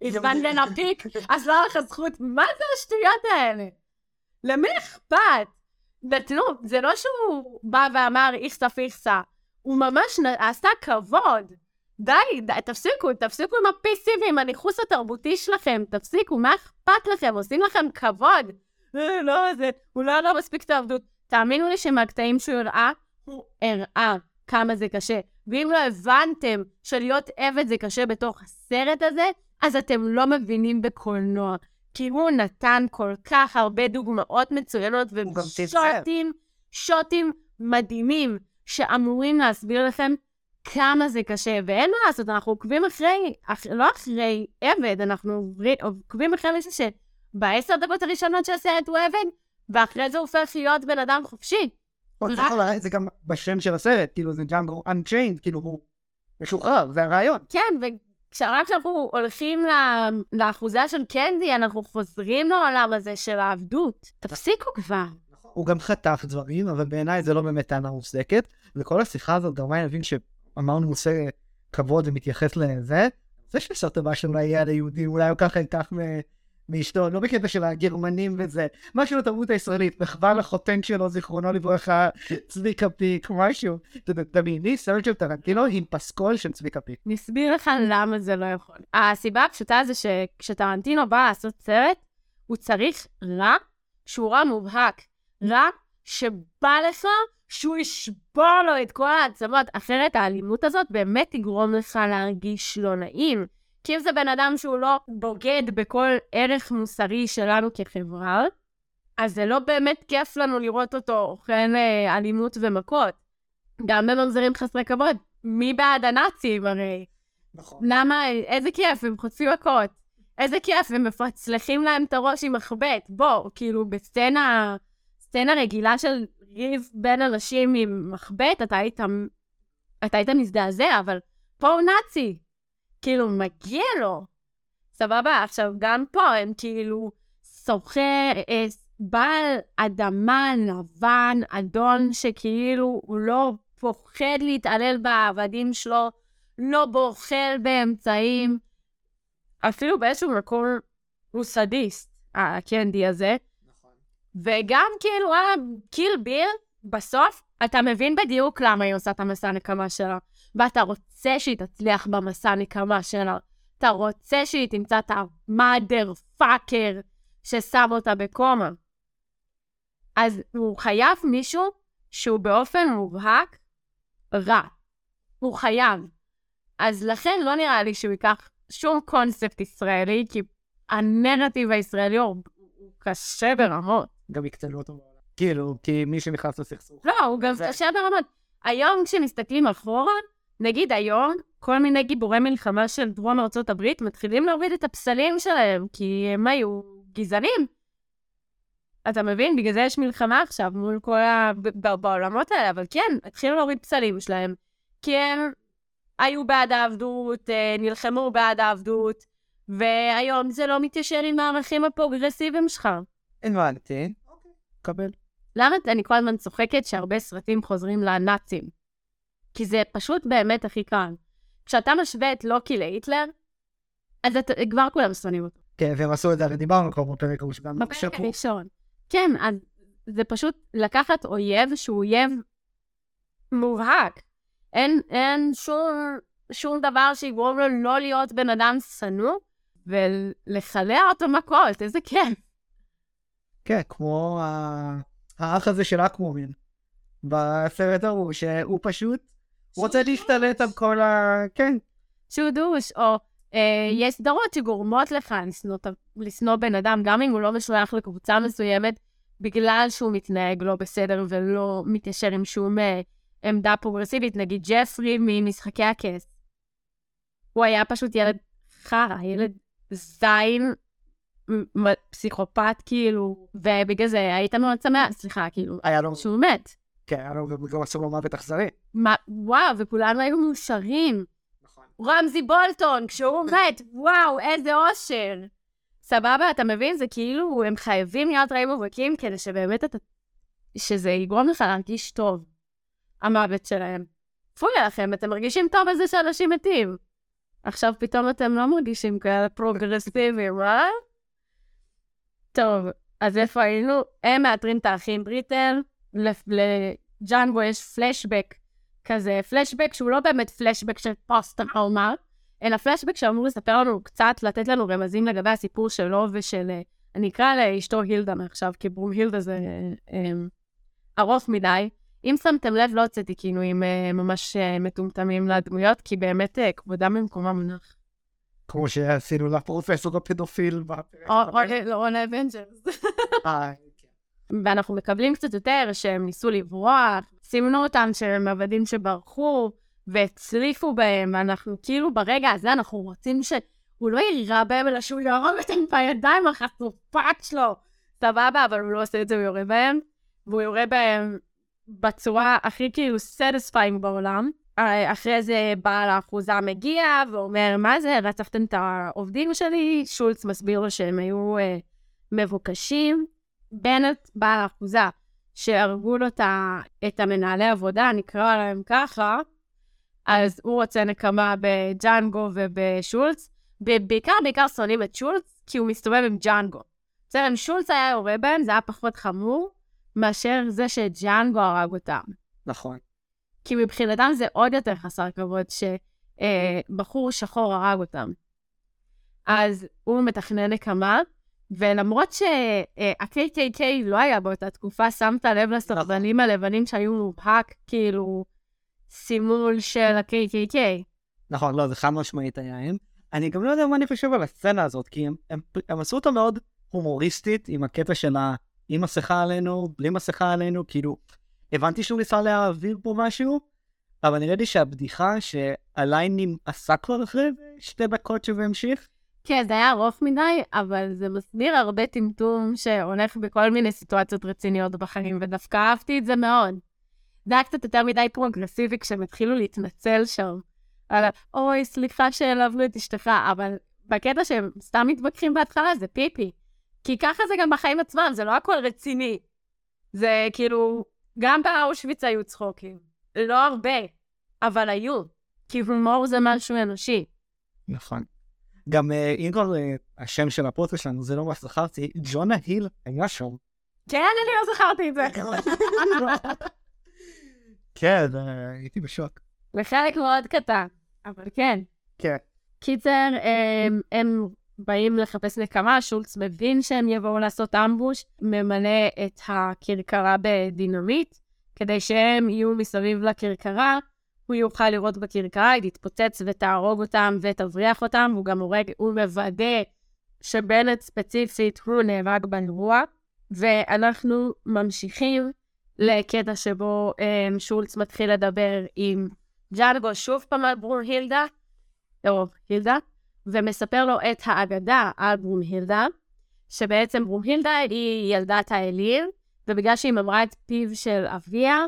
איזבן לנפיק, אז לא היה לך זכות. מה זה השטויות האלה? למי אכפת? נתנו, זה לא שהוא בא ואמר איכסה פיכסה, הוא ממש עשה כבוד. די, די, תפסיקו, תפסיקו עם ה-PC ועם הניכוס התרבותי שלכם, תפסיקו, מה אכפת לכם? עושים לכם כבוד. אה, לא, זה, אולי לא מספיק את העבדות. תאמינו לי שמהקטעים שהוא הראה, הוא הראה כמה זה קשה. ואם לא הבנתם שלהיות עבד זה קשה בתוך הסרט הזה, אז אתם לא מבינים בקולנוע. כי הוא נתן כל כך הרבה דוגמאות מצוינות. ושוטים, שוטים מדהימים, שאמורים להסביר לכם כמה זה קשה. ואין מה לעשות, אנחנו עוקבים אחרי, אח, לא אחרי עבד, אנחנו עוקבים אחרי מישהו שבעשר דקות הראשונות של הסרט הוא עבד, ואחרי זה הוא הופך להיות בן אדם חופשי. זה גם בשם של הסרט, כאילו זה ג'אנגו Unchained, כאילו הוא משוחרר, זה הרעיון. כן, וכשרק כשאנחנו הולכים לאחוזה של קנדי, אנחנו חוזרים לעולם הזה של העבדות. תפסיקו כבר. הוא גם חטף דברים, אבל בעיניי זה לא באמת טענה מוצדקת, וכל השיחה הזאת גרמה לי להבין שאמרנו הוא עושה כבוד ומתייחס לזה, זה שהשארת הבא שלו יהיה על היהודים, אולי הוא ככה ייקח מאשתו, לא בקטע של הגרמנים וזה, משהו לתרבות הישראלית, מחווה לחותן שלו, זיכרונו לברכה, צביקה פיק, משהו. אתה יודע, דמייני סרט של טרנטינו עם פסקול של צביקה פיק. אני אסביר לך למה זה לא יכול. הסיבה הפשוטה זה שכשטרנטינו בא לעשות סרט, הוא צריך רע שהוא רע מובהק. רע שבא לך שהוא ישבור לו את כל העצמות, אחרת האלימות הזאת באמת תגרום לך להרגיש לא נעים. כי אם זה בן אדם שהוא לא בוגד בכל ערך מוסרי שלנו כחברה, אז זה לא באמת כיף לנו לראות אותו אוכל אה, אלימות ומכות. גם בממזרים חסרי כבוד. מי בעד הנאצים הרי? נכון. למה, איזה כיף, הם חוטפים מכות. איזה כיף, הם מפצלחים להם את הראש עם מחבט. בוא, כאילו, בסצנה, סצנה רגילה של ריב בין אנשים עם מחבט, אתה היית, אתה היית מזדעזע, אבל פה הוא נאצי. כאילו, מגיע לו. סבבה? עכשיו, גם פה הם כאילו סוחר, אה, בעל אדמה לבן, אדון שכאילו הוא לא פוחד להתעלל בעבדים שלו, לא בוחל באמצעים. אפילו באיזשהו מקום הוא סדיסט, הקנדי הזה. וגם כאילו, אה, קיל ביל, בסוף, אתה מבין בדיוק למה היא עושה את המסע נקמה שלה. ואתה רוצה שהיא תצליח במסע נקמה שלה. אתה רוצה שהיא תמצא את המאדר פאקר ששם אותה בקומה. אז הוא חייב מישהו שהוא באופן מובהק רע. הוא חייב. אז לכן לא נראה לי שהוא ייקח שום קונספט ישראלי, כי הנרטיב הישראלי הוא קשה ברמות. גם יקטנו אותו בעולם. כאילו, כי מי שנכנס לסכסוך. לא, הוא גם קשה ברמות. היום כשמסתכלים אחורה, נגיד היום, כל מיני גיבורי מלחמה של דרום ארצות הברית מתחילים להוריד את הפסלים שלהם, כי הם היו גזענים. אתה מבין? בגלל זה יש מלחמה עכשיו מול כל ה... בעולמות האלה, אבל כן, התחילו להוריד פסלים שלהם, כי הם היו בעד העבדות, אה, נלחמו בעד העבדות, והיום זה לא מתיישר עם הערכים הפרוגרסיביים שלך. הבנתי. קבל. למה אני כל הזמן צוחקת שהרבה סרטים חוזרים לנאצים? כי זה פשוט באמת הכי קל. כשאתה משווה את לוקי להיטלר, אז אתה, כבר כולם שונאים אותו. כן, והם עשו את זה, הרי דיברנו כבר בפרק שגם בפרק. הראשון. כן, אז זה פשוט לקחת אויב שהוא אויב מובהק. אין, אין שום, שום דבר שיגרום לו לא להיות בן אדם שנוא, ולחלע אותו מכות, איזה כיף. כן, כמו ה- האח הזה של אקמורין בסרט ההוא, שהוא פשוט רוצה להשתלט על כל ה... כן, שהוא דוש, או אה, יש סדרות שגורמות לך לשנוא, בן אדם, גם אם הוא לא משוייך לקבוצה מסוימת, בגלל שהוא מתנהג לא בסדר ולא מתיישר עם שום אה, עמדה פרוגרסיבית, נגיד ג'פרי ממשחקי הכס. הוא היה פשוט ילד חרא, ילד זין, מ- מ- פסיכופת כאילו, ובגלל זה היית מאוד שמח, סליחה, כאילו, היה לו, שהוא מת. כן, היה לו גם עשו לו מוות אכזרי. מה, וואו, וכולנו היו מאושרים. נכון. רמזי בולטון, כשהוא <laughs> מת, וואו, איזה אושר. סבבה, אתה מבין? זה כאילו, הם חייבים להיות רעים מובהקים כדי שבאמת אתה... שזה יגרום לך להרגיש טוב, המוות שלהם. פוי עליכם, אתם מרגישים טוב בזה שאנשים מתים. עכשיו פתאום אתם לא מרגישים כאלה פרוגרסיביים, אה? טוב, אז איפה היינו? הם מאתרים את האחים בריטל, לג'אנגו יש פלשבק כזה, פלשבק שהוא לא באמת פלשבק של פוסט טראומה, אלא פלשבק שאמור לספר לנו קצת, לתת לנו רמזים לגבי הסיפור שלו ושל... אה, אני אקרא לאשתו הילדה מעכשיו, כי ברום הילדה זה אה, ארוך מדי. אם שמתם לב, לא הוצאתי כינויים אה, ממש אה, מטומטמים לדמויות, כי באמת אה, כבודם במקומם מונח. כמו שעשינו לפרופסור הפדופיל. או לאבנג'רס. <laughs> ואנחנו מקבלים קצת יותר שהם ניסו לברוח, סימנו אותם שהם עבדים שברחו, והצליפו בהם, ואנחנו כאילו ברגע הזה אנחנו רוצים שהוא לא יירה בהם, אלא שהוא יהרוג אותם בידיים החשופות שלו. סבבה, אבל הוא לא עושה את זה, הוא יורה בהם, והוא יורה בהם בצורה הכי כאילו satisfying בעולם. אחרי זה בעל האחוזה מגיע ואומר, מה זה, רצחתם את העובדים שלי? שולץ מסביר לו שהם היו אה, מבוקשים. בנט, בעל האחוזה, שהרגו לו את המנהלי עבודה, נקרא להם ככה, אז הוא רוצה נקמה בג'אנגו ובשולץ. בעיקר, בעיקר שונאים את שולץ, כי הוא מסתובב עם ג'אנגו. בסדר, אם שולץ היה יורה בהם, זה היה פחות חמור מאשר זה שג'אנגו הרג אותם. נכון. כי מבחינתם זה עוד יותר חסר כבוד שבחור אה, שחור הרג אותם. אז הוא מתכנן נקמה, ולמרות שה-KKK לא היה באותה תקופה, שמת לב לסרבנים הלבנים שהיו מובהק, כאילו, סימול של ה-KKK. נכון, לא, זה חד משמעית היה הם. אני גם לא יודע מה אני חושב על הסצנה הזאת, כי הם, הם, הם עשו אותה מאוד הומוריסטית, עם הקטע של ה... עם מסכה עלינו, בלי מסכה עלינו, כאילו, הבנתי שהוא ניסה להעביר פה משהו, אבל נראה לי שהבדיחה שהליינים עשה כבר אחרי שתי דקות שזה המשיך. כן, זה היה ארוך מדי, אבל זה מסביר הרבה טמטום שהולך בכל מיני סיטואציות רציניות בחיים, ודווקא אהבתי את זה מאוד. זה היה קצת יותר מדי פרוגרסיבי כשהם התחילו להתנצל שם. על אוי, סליחה שהעלבנו את אשתך, אבל בקטע שהם סתם מתווכחים בהתחלה זה פיפי. כי ככה זה גם בחיים עצמם, זה לא הכל רציני. זה כאילו, גם באושוויץ היו צחוקים. לא הרבה, אבל היו. כי הומור זה משהו אנושי. נכון. גם אה, אם כבר אה, השם של הפודקאסט שלנו, זה לא מה שזכרתי, ג'ונה היל היה שם. כן, אני לא זכרתי את זה. כן, אה, הייתי בשוק. לחלק מאוד קטן, אבל כן. כן. קיצר, הם באים לחפש נקמה, שולץ מבין שהם יבואו לעשות אמבוש, ממלא את הכרכרה בדינמיט, כדי שהם יהיו מסביב לכרכרה, הוא יוכל לראות בכרכרה, היא תתפוצץ ותהרוג אותם ותבריח אותם, והוא גם הורג, הוא מוודא שבנט ספציפית הוא נהרג באירוע, ואנחנו ממשיכים לקטע שבו um, שולץ מתחיל לדבר עם ג'אנגו שוב פעם על ברום הילדה, או הילדה, ומספר לו את האגדה על ברום הילדה, שבעצם ברום הילדה היא ילדת האליל, ובגלל שהיא ממרה את פיו של אביה,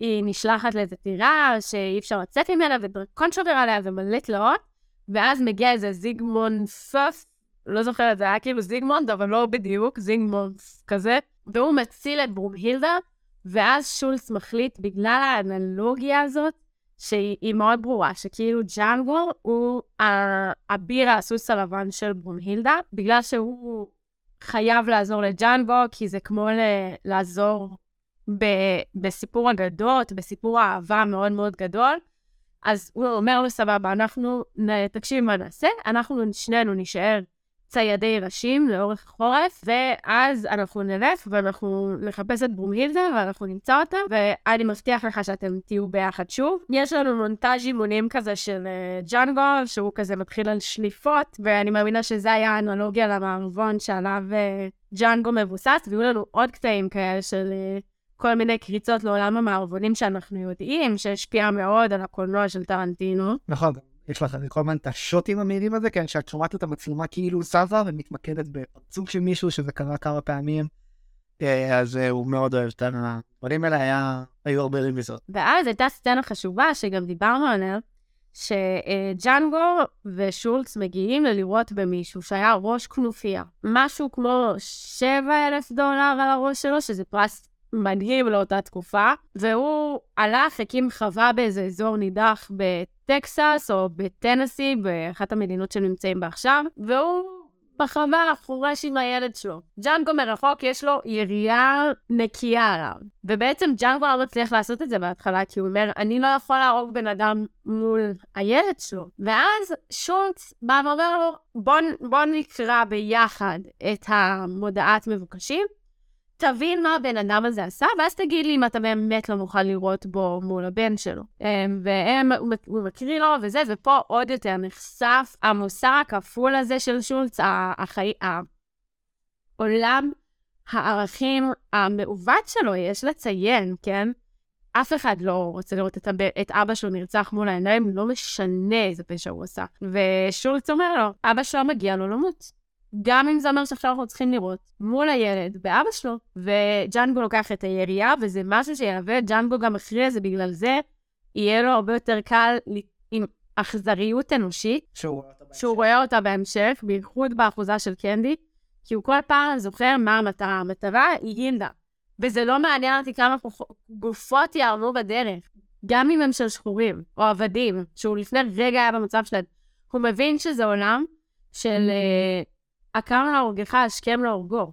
היא נשלחת לאיזו טירה שאי אפשר לצאת ממנה, ודרקון שובר עליה ומלא תלאות, ואז מגיע איזה זיגמונד פף, לא זוכרת, זה היה כאילו זיגמונד, אבל לא בדיוק, זיגמונד כזה, והוא מציל את ברומהילדה, ואז שולץ מחליט, בגלל האנלוגיה הזאת, שהיא מאוד ברורה, שכאילו ג'אנגו הוא האביר הסוס הלבן של ברומהילדה, בגלל שהוא חייב לעזור לג'אנגו, כי זה כמו לעזור ב- בסיפור אגדות, בסיפור אהבה מאוד מאוד גדול. אז הוא אומר לו, סבבה, אנחנו, תקשיב מה נעשה, אנחנו שנינו נשאר ציידי ראשים לאורך החורף, ואז אנחנו נלך ואנחנו נחפש את ברומהילדה ואנחנו נמצא אותה, ואני מבטיח לך שאתם תהיו ביחד שוב. יש לנו מונטאז' אימונים כזה של uh, ג'אנגו, שהוא כזה מתחיל על שליפות, ואני מאמינה שזה היה האנלוגיה למערבון שעליו uh, ג'אנגו מבוסס, ויהיו לנו עוד קטעים כאלה של... Uh, כל מיני קריצות לעולם המערבונים שאנחנו יודעים, שהשפיע מאוד על הקולנוע של טרנטינו. נכון, יש לך כל הזמן את השוטים המהירים הזה, כן, שאת שומעת את המצלמה כאילו זזה ומתמקדת בפרצוף של מישהו, שזה קרה כמה פעמים. אה, אז אה, הוא מאוד אוהב את הדברים האלה, היו הרבה רמיזות. ואז הייתה סצנה חשובה, שגם דיברנו עליה, שג'אנגו ושולץ מגיעים ללראות במישהו שהיה ראש כנופיה. משהו כמו 7,000 דולר על הראש שלו, שזה פרס מדהים לאותה תקופה, והוא הלך, הקים חווה באיזה אזור נידח בטקסס או בטנסי, באחת המדינות שנמצאים בה עכשיו, והוא בחווה חורש עם הילד שלו. ג'אנגו מרחוק יש לו ירייה נקייה עליו. ובעצם ג'אנגו לא מצליח לעשות את זה בהתחלה, כי הוא אומר, אני לא יכול להרוג בן אדם מול הילד שלו. ואז שולץ בא ואומר לו, בוא, בוא נקרא ביחד את המודעת מבוקשים, תבין מה הבן אדם הזה עשה, ואז תגיד לי אם אתה באמת לא מוכן לראות בו מול הבן שלו. אמ, והם, הוא מקריא לו וזה, ופה עוד יותר נחשף המוסר הכפול הזה של שולץ, החי... העולם הערכים המעוות שלו, יש לציין, כן? אף אחד לא רוצה לראות את, הב... את אבא שלו נרצח מול העיניים, לא משנה איזה פשע הוא עשה. ושולץ אומר לו, אבא שלו מגיע לו למות. גם אם זה אומר שעכשיו אנחנו צריכים לראות מול הילד באבא שלו, וג'אנגו לוקח את הירייה, וזה משהו שילווה, ג'אנגו גם מכריע זה בגלל זה, יהיה לו הרבה יותר קל עם אכזריות אנושית, שהוא, שהוא רואה אותה בהמשך, בייחוד באחוזה של קנדי, כי הוא כל פעם זוכר מה המטרה. המטרה היא הילדה. וזה לא מעניין אותי כמה גופות יערמו בדרך, גם אם הם של שחורים או עבדים, שהוא לפני רגע היה במצב שלהם. הוא מבין שזה עולם של... Mm-hmm. הקם להורגך, השכם להורגו.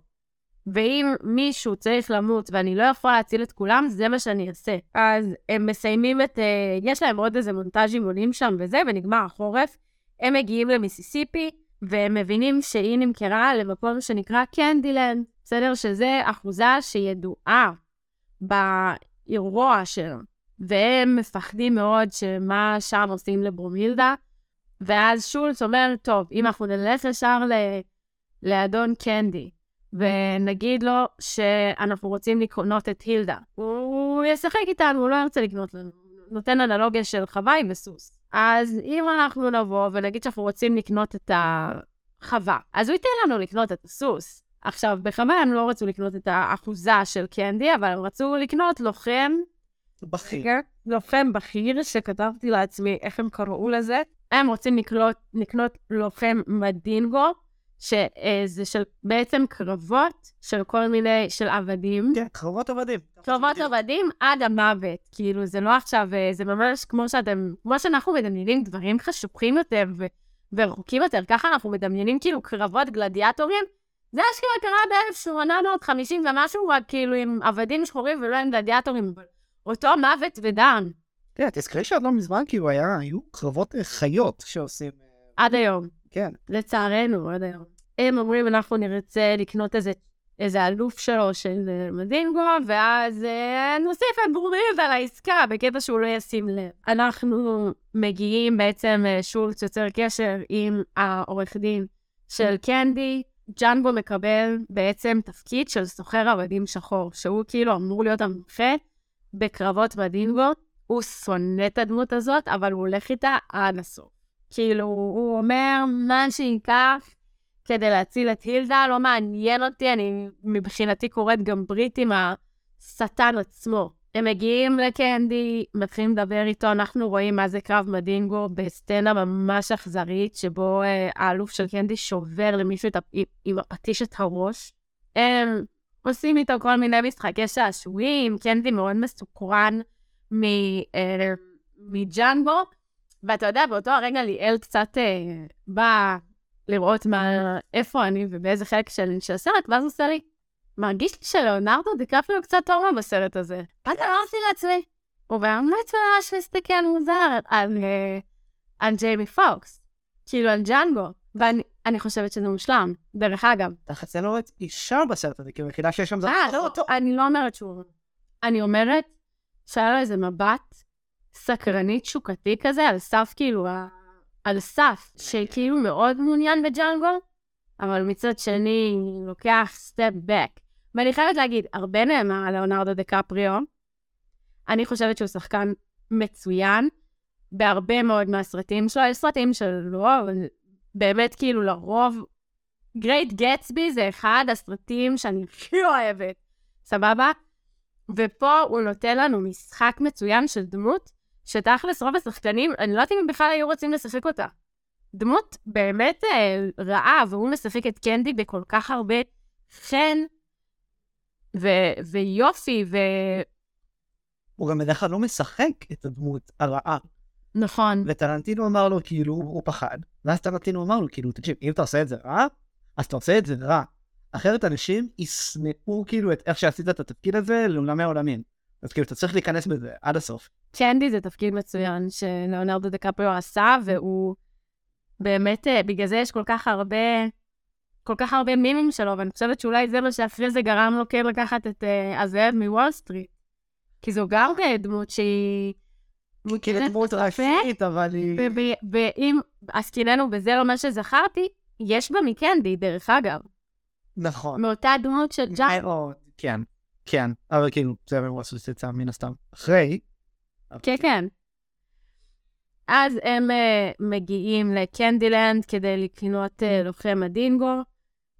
ואם מישהו צריך למות ואני לא יכולה להציל את כולם, זה מה שאני אעשה. אז הם מסיימים את... Uh, יש להם עוד איזה מונטאז'ים עולים שם וזה, ונגמר החורף. הם מגיעים למיסיסיפי, והם מבינים שהיא נמכרה למקום שנקרא קנדילנד, בסדר? שזה אחוזה שידועה באירוע שלו. והם מפחדים מאוד שמה שם עושים לברומילדה. ואז שולץ אומר, טוב, אם אנחנו נלך ישר ל... לאדון קנדי, ונגיד לו שאנחנו רוצים לקנות את הילדה, הוא ישחק איתנו, הוא לא ירצה לקנות לנו. נותן אנלוגיה של חוואי וסוס. אז אם אנחנו נבוא ונגיד שאנחנו רוצים לקנות את החווה, אז הוא ייתן לנו לקנות את הסוס. עכשיו, בחווה הם לא רצו לקנות את האחוזה של קנדי, אבל הם רצו לקנות לוחם... בכיר. לוחם בכיר, שכתבתי לעצמי איך הם קראו לזה. הם רוצים לקנות, לקנות לוחם מדינגו, שזה של בעצם קרבות של כל מיני, של עבדים. כן, קרבות עבדים. קרבות עבדים עד המוות. כאילו, זה לא עכשיו, אה, זה ממש כמו שאתם, כמו שאנחנו מדמיינים דברים חשוכים יותר ו- ורחוקים יותר, ככה אנחנו מדמיינים כאילו קרבות גלדיאטורים. זה אשכרה קרה ב-1850 ומשהו, רק כאילו עם עבדים שחורים ולא עם גלדיאטורים, אותו מוות ודם. כן, תזכרי שעוד לא מזמן כאילו היו קרבות חיות שעושים... אה, עד היום. כן. לצערנו, עד היום. הם אומרים, אנחנו נרצה לקנות איזה, איזה אלוף שלו של אה, מדינגו, ואז אה, נוסיף את ברומיד על העסקה, בקטע שהוא לא ישים לב. אנחנו מגיעים בעצם, אה, שולץ יוצר קשר עם העורך דין של קנדי. ג'אנבו מקבל בעצם תפקיד של סוחר עבדים שחור, שהוא כאילו אמור להיות המומחה בקרבות מדינגו. הוא שונא את הדמות הזאת, אבל הוא הולך איתה עד הסוף. כאילו, הוא אומר, מה שייקח כדי להציל את הילדה, לא מעניין אותי, אני מבחינתי קוראת גם ברית עם השטן עצמו. הם מגיעים לקנדי, מתחילים לדבר איתו, אנחנו רואים מה זה קרב מדינגו בסצנה ממש אכזרית, שבו אה, האלוף של קנדי שובר למישהו את, עם הפטיש את הראש. הם עושים איתו כל מיני משחקי שעשועים, קנדי מאוד מסוקרן אה, מג'אנגו, ואתה יודע, באותו הרגע ליאל קצת אה, בא לראות מה, איפה אני ובאיזה חלק של, של הסרט, ואז עושה לי, מרגיש לי שלאונרדו דיקפריו קצת טוב בסרט הזה. ואז אמרתי לעצמי, הוא באמת ממש מסתכל מוזר על, אה, על ג'יימי פוקס, כאילו על ג'אנגו, ואני חושבת שזה מושלם, דרך אגב. חצי לא רואה אישה בסרט הזה, כי היחידה שיש שם זה... אה, לא, אני לא אומרת שהוא... אני אומרת שהיה לו איזה מבט סקרנית שוקתי כזה, על סף כאילו, על סף, שכאילו מאוד מעוניין בג'אנגו, אבל מצד שני לוקח step back. ואני חייבת להגיד, הרבה נאמר על ליאונרדו דה קפריו. אני חושבת שהוא שחקן מצוין בהרבה מאוד מהסרטים שלו. יש סרטים שלא, אבל באמת כאילו לרוב, גרייט גטסבי זה אחד הסרטים שאני הכי אוהבת, סבבה? ופה הוא נותן לנו משחק מצוין של דמות שתכלס רוב השחקנים, אני לא יודעת אם הם בכלל היו רוצים לשחק אותה. דמות באמת אה, רעה, והוא משחק את קנדי בכל כך הרבה חן ו- ויופי, ו... הוא גם בדרך כלל לא משחק את הדמות הרעה. נכון. וטרנטינו אמר לו, כאילו, הוא פחד. ואז טרנטינו אמר לו, כאילו, תקשיב, אם אתה עושה את זה רע, אז אתה עושה את זה רע. אחרת אנשים ישנאו כאילו את איך שעשית את התפקיד הזה לעולמי העולמים. אז כאילו אתה צריך להיכנס בזה עד הסוף. קנדי זה תפקיד מצוין שלאונרדו דקפריו עשה, והוא באמת, אה, בגלל זה יש כל כך הרבה, כל כך הרבה מימים שלו, ואני חושבת שאולי זה מה שאחרי זה גרם לו כן לקחת את אה, הזאב מוול סטריט. כי זו גם אה, דמות שהיא... כאילו דמות ראשית, אבל היא... ואם עסקיננו בזה לא מה שזכרתי, יש בה מקנדי, דרך אגב. נכון. מאותה דמות של ג'אק. כן, כן, אבל כאילו, זה ממש יצא מן הסתם. אחרי. כן, כן. אז הם uh, מגיעים לקנדילנד כדי לקנות uh, לוחם הדינגו.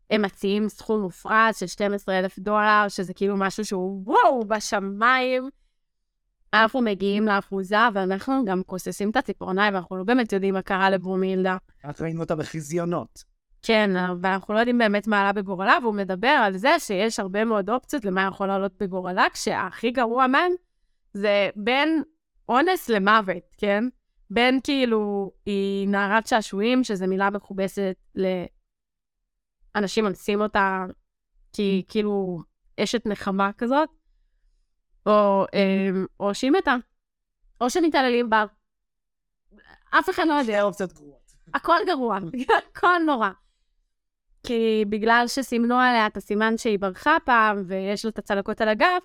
הם מציעים סכום מופרז של 12,000 דולר, שזה כאילו משהו שהוא וואו, בשמיים. אנחנו מגיעים לאחוזה, ואנחנו גם כוססים את הציפורניים, ואנחנו לא באמת יודעים מה קרה לברומילדה. אנחנו ראינו אותה בחזיונות. כן, ואנחנו לא יודעים באמת מה עלה בגורלה, והוא מדבר על זה שיש הרבה מאוד אופציות למה יכול לעלות בגורלה, כשהכי גרוע מהם זה בין אונס למוות, כן? בין כאילו, היא נערת שעשועים, שזו מילה מכובסת לאנשים אנסים אותה, כי כאילו אשת נחמה כזאת, או, אמ, או שהיא מתה, או שמתעללים בה. אף אחד לא יודע. אופציות גרועות. הכל גרוע, הכל נורא. כי בגלל שסימנו עליה את הסימן שהיא ברחה פעם, ויש לה את הצלקות על הגב,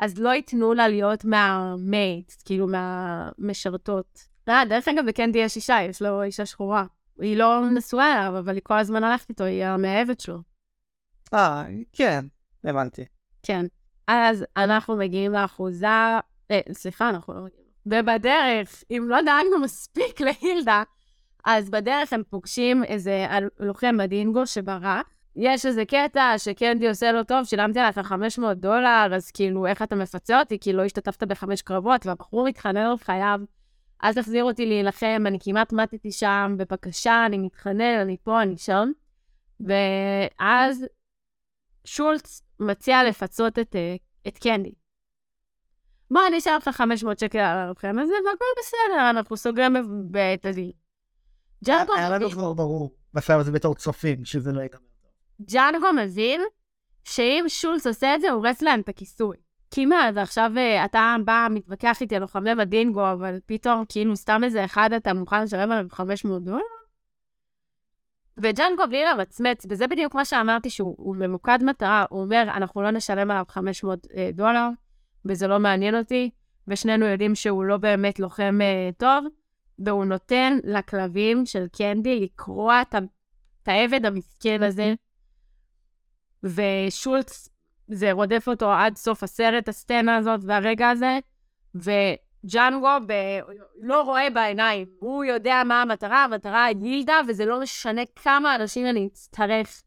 אז לא ייתנו לה להיות מהמייט, כאילו מהמשרתות. אה, דרך אגב, בקנדי יש אישה, יש לו אישה שחורה. היא לא נשואה אליו, אבל היא כל הזמן הלכת איתו, היא המאהבת שלו. אה, כן, הבנתי. כן. אז אנחנו מגיעים לאחוזה, אה, סליחה, אנחנו לא מגיעים. ובדרך, אם לא דאגנו מספיק להילדה, אז בדרך הם פוגשים איזה לוחם בדינגו שברח. יש איזה קטע שקנדי עושה לו טוב, שילמתי עליך 500 דולר, אז כאילו, איך אתה מפצה אותי? כי לא השתתפת בחמש קרבות, והבחור מתחנן על חייו, אל תחזיר אותי להילחם, אני כמעט מתתי שם, בבקשה, אני מתחנן, אני פה, אני שם. ואז שולץ מציע לפצות את, אה, את קנדי. בוא, אני אשאר לך 500 שקל על הלוחם הזה, והכל בסדר, אנחנו סוגרים את הדיל. ג'אנגו... היה לנו כבר ברור, בסדר הזה בתור צופים, שזה לא ייגמר. ג'אנגו מבין שאם שולץ עושה את זה, הוא הורס להם את הכיסוי. כי מה, ועכשיו אה, אתה בא, מתווכח איתי על לוחמי מנדינגו, אבל פתאום, כאילו, סתם איזה אחד אתה מוכן לשלם עליו 500 דולר? וג'אנגו בלי למצמץ, וזה בדיוק מה שאמרתי, שהוא ממוקד מטרה, הוא אומר, אנחנו לא נשלם עליו 500 אה, דולר, וזה לא מעניין אותי, ושנינו יודעים שהוא לא באמת לוחם אה, טוב, והוא נותן לכלבים של קנדי לקרוע את, את העבד המסכן הזה, ושולץ, זה רודף אותו עד סוף הסרט, הסצנה הזאת והרגע הזה, וג'אנגו ב... לא רואה בעיניים, הוא יודע מה המטרה, המטרה היא גילדה, וזה לא משנה כמה אנשים אני אצטרך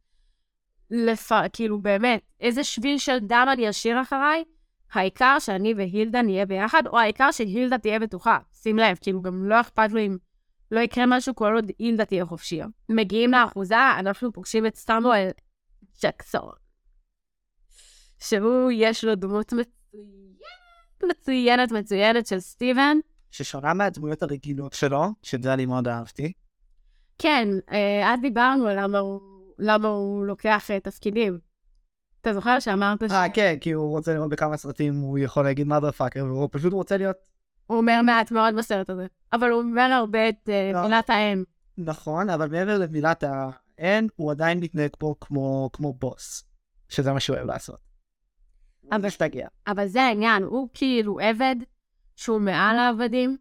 לפ... כאילו, באמת, איזה שביל של דם אני אשאיר אחריי, העיקר שאני והילדה נהיה ביחד, או העיקר שהילדה תהיה בטוחה. שים לב, כאילו גם לא אכפת לו אם לא יקרה משהו כל עוד הילדה תהיה חופשיה. מגיעים לאחוזה, אנחנו פוגשים את סטמואל ג'קסון. שהוא, יש לו דמות מצוינת, מצוינת, מצוינת של סטיבן. ששונה מהדמויות הרגילות שלו, שזה אני מאוד אהבתי. כן, אה, אז דיברנו על למה הוא, למה הוא לוקח אה, תפקידים. אתה זוכר שאמרת ש... אה, כן, כי הוא רוצה לראות בכמה סרטים, הוא יכול להגיד מה פאקר, והוא פשוט רוצה להיות... הוא אומר מעט מאוד בסרט הזה, אבל הוא אומר הרבה את אה, לא. מילת האם. נכון, אבל מעבר למילת האם, הוא עדיין מתנהג פה כמו, כמו בוס, שזה מה שהוא אוהב לעשות. אבל. אבל זה העניין, הוא כאילו עבד שהוא מעל העבדים.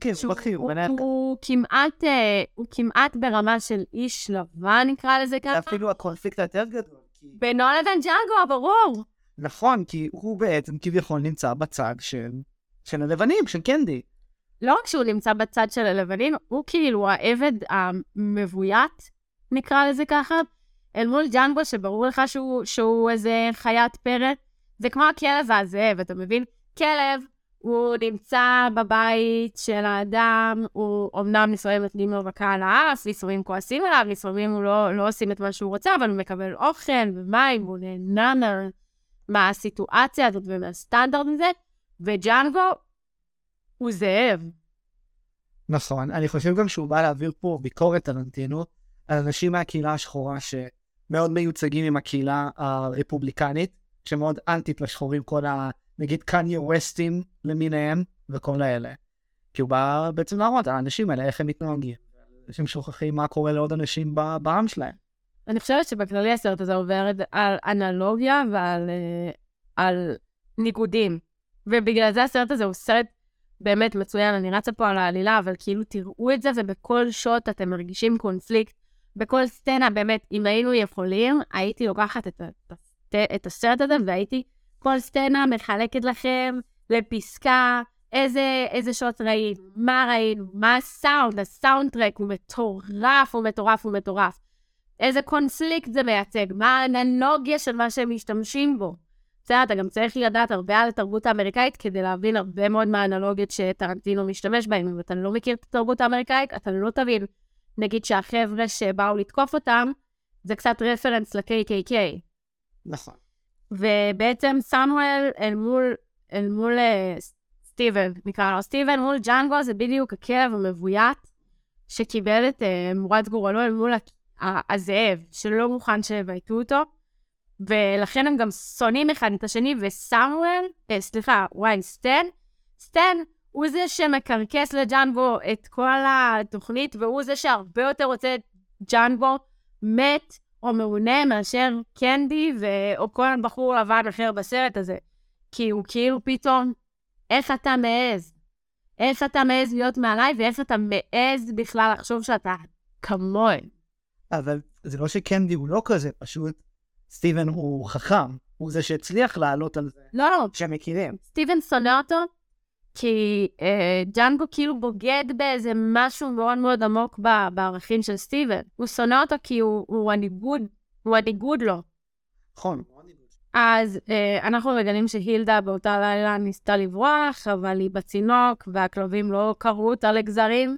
כן, הוא בכיר, הוא מנהל. הוא כמעט, אה, הוא כמעט ברמה של איש לבן, נקרא לזה ככה. אפילו הקונפליקט היותר גדול. בינו לבין ג'אנגו, ברור. נכון, כי הוא בעצם כביכול נמצא בצד של, של הלבנים, של קנדי. לא רק שהוא נמצא בצד של הלבנים, הוא כאילו העבד המבוית, נקרא לזה ככה, אל מול ג'אנגו, שברור לך שהוא, שהוא איזה חיית פרא. זה כמו הכלב והזאב, אתה מבין? כלב, הוא נמצא בבית של האדם, הוא אמנם לפעמים נותנים לו מכה על האף, לפעמים כועסים עליו, לפעמים הוא לא, לא עושים את מה שהוא רוצה, אבל הוא מקבל אוכל ומים, הוא נהנה מה, מהסיטואציה הזאת ומהסטנדרט הזה, וג'אנגו הוא זאב. נכון, אני חושב גם שהוא בא להעביר פה ביקורת טרנטינו על אנשים מהקהילה השחורה ש... מאוד מיוצגים עם הקהילה הרפובליקנית, שמאוד אנטית לשחורים, כל ה... נגיד קניה ווסטים למיניהם וכל האלה. כי הוא בא בעצם להראות, האנשים האלה, איך הם מתנהגים. אנשים שוכחים מה קורה לעוד אנשים בעם שלהם. אני חושבת שבכללי הסרט הזה עובר את- על אנלוגיה ועל אה, על ניגודים. ובגלל זה הסרט הזה הוא סרט באמת מצוין. אני רצה פה על העלילה, אבל כאילו תראו את זה, ובכל שוט אתם מרגישים קונפליקט. בכל סצנה, באמת, אם היינו יכולים, הייתי לוקחת את, ה- את הסרט הזה והייתי כל סצנה מחלקת לכם לפסקה, איזה, איזה שוט ראינו, מה ראינו, מה הסאונד, הסאונד טרק הוא מטורף, הוא מטורף, הוא מטורף. איזה קונפליקט זה מייצג, מה האנלוגיה של מה שהם משתמשים בו. בסדר, אתה גם צריך לדעת הרבה על התרבות האמריקאית כדי להבין הרבה מאוד מהאנלוגיות שטרנטינו משתמש בהן. אם אתה לא מכיר את התרבות האמריקאית, אתה לא תבין. נגיד שהחבר'ה שבאו לתקוף אותם, זה קצת רפרנס ל-KKK. נכון. ובעצם סמואל אל מול, אל מול אה, סטיבן, נקרא לו. סטיבן, מול ג'אנגו זה בדיוק הכלב המבוית שקיבל את אה, מורת גורלו אל מול הזאב, שלא מוכן שיבייתו אותו, ולכן הם גם שונאים אחד את השני, וסמואל, אה, סליחה, וואי, סטן, סטן הוא זה שמקרקס לג'אנגו את כל התוכנית, והוא זה שהרבה יותר רוצה את ג'אנגו. מת או מעונה מאשר קנדי ו... או כל בחור לבן אחר בסרט הזה. כי הוא כאילו פתאום, איך אתה מעז? איך אתה מעז להיות מעליי, ואיך אתה מעז בכלל לחשוב שאתה כמוהם. אבל זה לא שקנדי הוא לא כזה, פשוט סטיבן הוא חכם, הוא זה שהצליח לעלות על זה. לא, לא, שהם מכירים. סטיבן שונא אותו, כי אה, ג'אנגו כאילו בוגד באיזה משהו מאוד מאוד עמוק ב- בערכים של סטיבן. הוא שונא אותו כי הוא, הוא הניגוד, הוא הניגוד לו. נכון. אז אה, אנחנו מגלים שהילדה באותה לילה ניסתה לברוח, אבל היא בצינוק, והכלבים לא קרעו אותה לגזרים.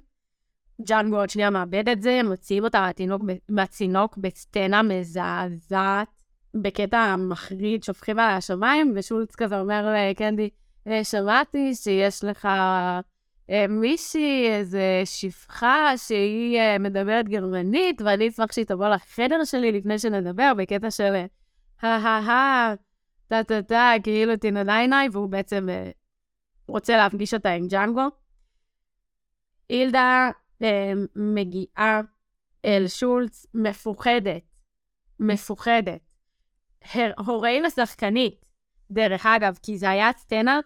ג'אנגו עוד שנייה מאבד את זה, מוציאים אותה מהתינוק, מהצינוק בסצנה מזעזעת, בקטע מחריד, שופכים עליה שמיים, ושולץ כזה אומר לקנדי, "אה, שמעתי שיש לך אה, מישהי, איזה שפחה שהיא אה, מדברת גרמנית, ואני אשמח שהיא תבוא לחדר שלי לפני שנדבר, בקטע של אה, הא-הא-הא, טה-טה-טה, כאילו תנדאי נאי, והוא בעצם אה, רוצה להפגיש אותה עם ג'אנגו. אילדה אה, מגיעה אל שולץ מפוחדת, מפוחדת. הוראי לשחקנית, דרך אגב, כי זה היה סצנה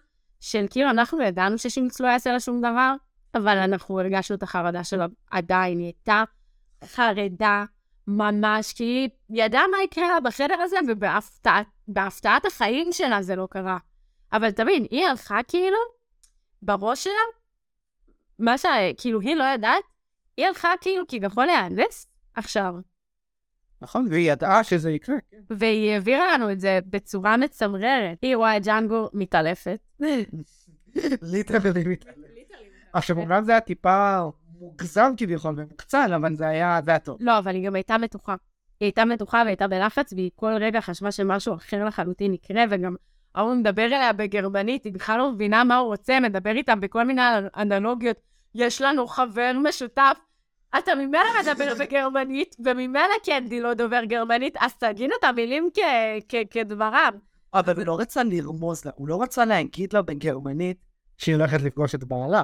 של כאילו אנחנו ידענו ששולץ לא יעשה לה שום דבר, אבל אנחנו הרגשנו את החרדה שלו עדיין, היא הייתה חרדה ממש, כי היא ידעה מה יקרה לה בחדר הזה, ובהפתעת החיים שלה זה לא קרה. אבל תבין, היא הלכה כאילו, בראש שלה, מה ש... כאילו, היא לא ידעת, היא הלכה כאילו כביכול להיאנס עכשיו. נכון, והיא ידעה שזה יקרה. והיא העבירה לנו את זה בצורה מצמררת. היא רואה את ג'אנגו מתעלפת. <laughs> ליטרלי מתעלם. עכשיו, אומנם זה היה טיפה מוגזם כביכול ומוקצן, אבל זה היה, זה היה טוב. לא, אבל היא גם הייתה מתוחה. היא הייתה מתוחה והייתה בלחץ, והיא כל רגע חשבה שמשהו אחר לחלוטין יקרה, וגם ההוא מדבר אליה בגרמנית, היא בכלל לא מבינה מה הוא רוצה, מדבר איתה בכל מיני אנלוגיות. יש לנו חבר משותף. אתה ממילא מדבר בגרמנית, וממילא קנדי לא דובר גרמנית, אז תגיד את המילים כ- כ- כדברם. אבל הוא לא רצה לרמוז לה, הוא לא רצה להגיד לה בגרמנית שהיא הולכת לפגוש את בעלה.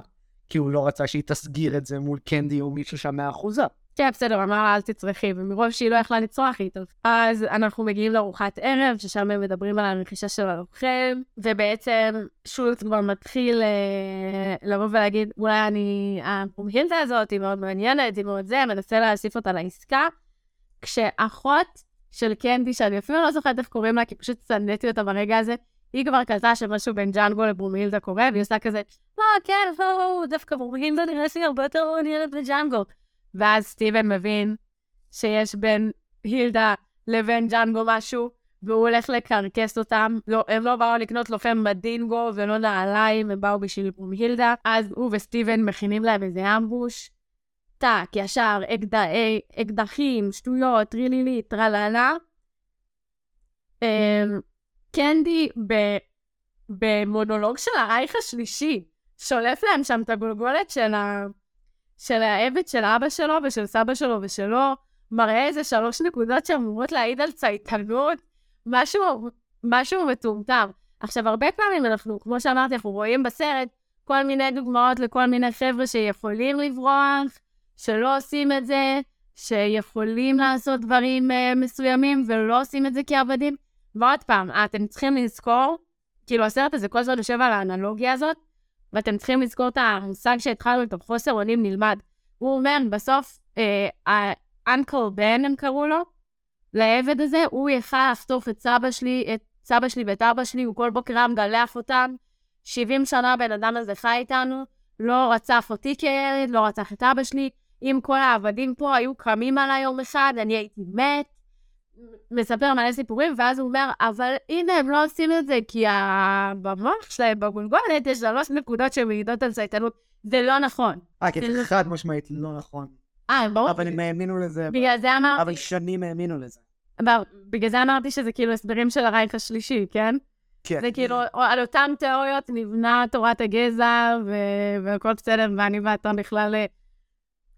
כי הוא לא רצה שהיא תסגיר את זה מול קנדי או מישהו שם מהאחוזה. כן, בסדר, אמר לה, אל תצרכי, ומרוב שהיא לא יכלה לצרוח איתו. אז אנחנו מגיעים לארוחת ערב, ששם הם מדברים על הרכישה של הלוחם, ובעצם שולץ כבר מתחיל אה, לבוא ולהגיד, אולי אני, המומהילדה הזאת היא מאוד מעניינת, היא מאוד זה, מנסה להוסיף אותה לעסקה, כשאחות של קנדי, שאני אפילו לא זוכרת איך קוראים לה, כי פשוט שנאתי אותה ברגע הזה, היא כבר קלטה שמשהו בין ג'אנגו לברומהילדה קורה, והיא עושה כזה, לא, כן, לא, דווקא ברומהילדה נראה שהיא הרבה יותר מעניינת מג'אנגו. ואז סטיבן מבין שיש בין הילדה לבין ג'אנגו משהו, והוא הולך לקרקס אותם. לא, הם לא באו לקנות לוחם בדינגו ולא נעליים, הם באו בשביל ברומהילדה. אז הוא וסטיבן מכינים להם איזה אמבוש. טאק, ישר, אקד... אקדחים, שטויות, טרילילי, טרללה. אמ, קנדי ב... במונולוג של הרייך השלישי, שולף להם שם את הגולגולת של ה... של העבד של אבא שלו ושל סבא שלו ושלו, מראה איזה שלוש נקודות שאמורות להעיד על צייתנות, משהו, משהו מטומטם. עכשיו, הרבה פעמים אנחנו, כמו שאמרתי, אנחנו רואים בסרט כל מיני דוגמאות לכל מיני חבר'ה שיכולים לברוח, שלא עושים את זה, שיכולים לעשות דברים uh, מסוימים ולא עושים את זה כעבדים. ועוד פעם, אתם צריכים לזכור, כאילו הסרט הזה כל הזמן יושב על האנלוגיה הזאת, ואתם צריכים לזכור את המושג שהתחלנו איתו, חוסר אונים נלמד. הוא אומר, בסוף, אנקל uh, בן הם קראו לו, לעבד הזה, הוא יכל לחטוף את סבא שלי, את סבא שלי ואת אבא שלי, הוא כל בוקר היה מגלח אותם. 70 שנה הבן אדם הזה חי איתנו, לא רצף אותי כילד, לא רצח את אבא שלי. אם כל העבדים פה היו קמים עליי יום אחד, אני הייתי מת. מספר מלא סיפורים, ואז הוא אומר, אבל הנה, הם לא עושים את זה, כי במוח שלהם, בגולגולת, יש שלוש נקודות שמעידות על צייתנות. זה לא נכון. אה, כי זה חד משמעית לא נכון. אה, ברור. אבל הם האמינו לזה. בגלל זה אמרתי... אבל שנים האמינו לזה. בגלל זה אמרתי שזה כאילו הסברים של הרייך השלישי, כן? כן. זה כאילו, על אותן תיאוריות נבנה תורת הגזע, והכל בסדר, ואני ואתה בכלל אה,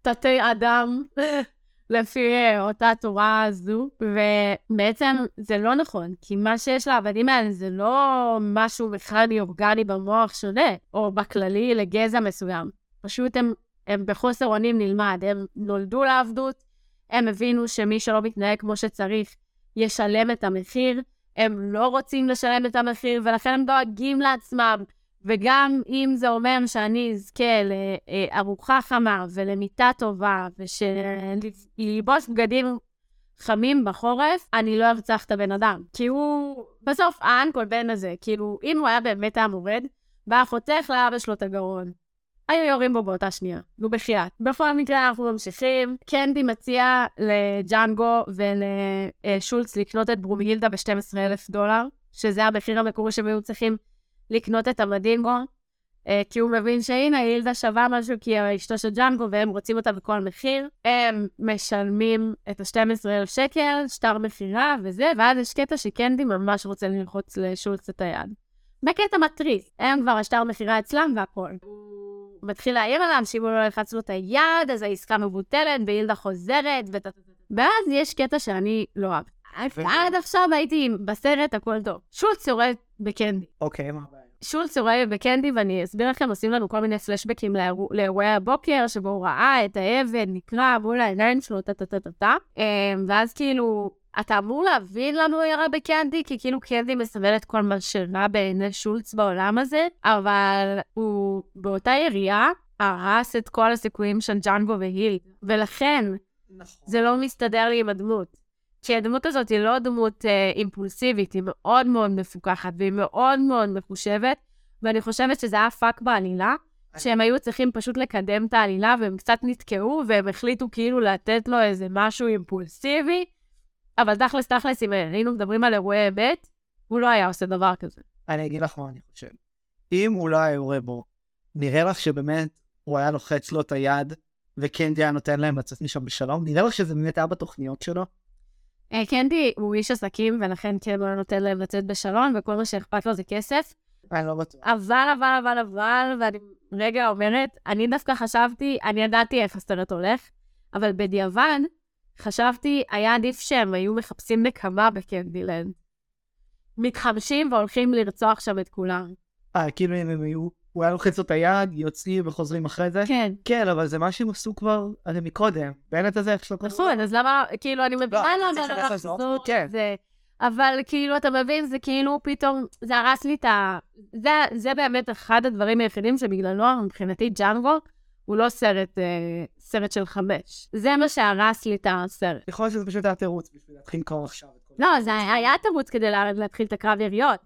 תתי אדם, <laughs> לפי אה, אותה תורה הזו, ובעצם זה לא נכון, כי מה שיש לעבדים האלה זה לא משהו מכני אורגני במוח שונה, או בכללי לגזע מסוים. פשוט הם, הם בחוסר אונים נלמד, הם נולדו לעבדות, הם הבינו שמי שלא מתנהג כמו שצריך ישלם את המחיר, הם לא רוצים לשלם את המחיר, ולכן הם דואגים לעצמם. וגם אם זה אומר שאני אזכה לארוחה חמה ולמיטה טובה, ושללבוש בגדים חמים בחורף, אני לא ארצח את הבן אדם. כי הוא, בסוף, האנקול בן הזה, כאילו, אם הוא היה באמת היה מורד, והיה חותך לאבא שלו את הגרון. היו יורים בו באותה שנייה, נו בחייאת. בכל מקרה אנחנו ממשיכים. קנדי מציע לג'אנגו ולשולץ לקנות את ברומילדה ב-12,000 דולר, שזה המחיר המקורי שהם היו צריכים לקנות את המדינגו, אה, כי הוא מבין שהנה, הילדה שווה משהו כי היא אשתו של ג'אנגו והם רוצים אותה בכל מחיר. הם משלמים את ה-12,000 שקל, שטר מכירה וזה, ואז יש קטע שקנדי ממש רוצה ללחוץ לשולץ את היד. בקטע מתריס, הם כבר השטר מכירה אצלם והכל. הוא מתחיל לאיים עליו שאם הוא לא ילחץ לו את היד, אז העסקה מבוטלת, וילדה חוזרת. ואז יש קטע שאני לא אוהב. עד עכשיו הייתי בסרט, הכל טוב. שולץ יורד בקנדי. אוקיי, מה הבעיה? שולץ יורד בקנדי, ואני אסביר לכם, עושים לנו כל מיני פלשבקים לאירועי הבוקר, שבו הוא ראה את העבד נקרע מול העיניים שלו, טה-טה-טה-טה. אמ, ואז כאילו, אתה אמור להבין למה הוא ירה בקנדי, כי כאילו קנדי מסמל את כל מה שרע בעיני שולץ בעולם הזה, אבל הוא באותה ירייה הרס את כל הסיכויים של ג'אנגו והילדה, ולכן נכון. זה לא מסתדר לי עם הדמות. כי הדמות הזאת היא לא דמות אה, אימפולסיבית, היא מאוד מאוד מפוקחת והיא מאוד מאוד מחושבת, ואני חושבת שזה היה פאק בעלילה, שהם היו צריכים פשוט לקדם את העלילה, והם קצת נתקעו, והם החליטו כאילו לתת לו איזה משהו אימפולסיבי, אבל תכלס, תכלס, אם היינו מדברים על אירועי אמת, הוא לא היה עושה דבר כזה. אני אגיד לך מה אני חושב. אם הוא לא היה יורה בו, נראה לך שבאמת הוא היה לוחץ לו את היד, וקנדי היה נותן להם לצאת משם בשלום? נראה לך שזה באמת היה בתוכניות שלו? אה, קנדי הוא איש עסקים, ולכן כן הוא היה נותן להם לצאת בשלום, וכל מה שאכפת לו זה כסף. אני לא בטוח. אבל, אבל, אבל, אבל, ואני רגע אומרת, אני דווקא חשבתי, אני ידעתי איך הסרט הולך, אבל בדיעבד, חשבתי, היה עדיף שהם היו מחפשים נקמה בקנדילנד. מתחמשים והולכים לרצוח שם את כולם. אה, כאילו הם היו, הוא היה לוחץ לו את היד, יוצאים וחוזרים אחרי זה? כן. כן, אבל זה מה שהם עשו כבר, הרי מקודם. בנט הזה, איך שלא קוראים נכון, אז למה, כאילו, אני מבינה לא, למה צריך לחזור, כן. זה. אבל כאילו, אתה מבין, זה כאילו פתאום, זה הרס לי את ה... זה, זה באמת אחד הדברים היחידים שבגללו, מבחינתי, ג'אנגו, הוא לא סרט, אה, סרט של חמש. זה מה שהרס לי את הסרט. יכול להיות שזה פשוט היה תירוץ בשביל להתחיל לקרוא עכשיו. לא, זה היה תירוץ כדי לה, להתחיל את הקרב יריות.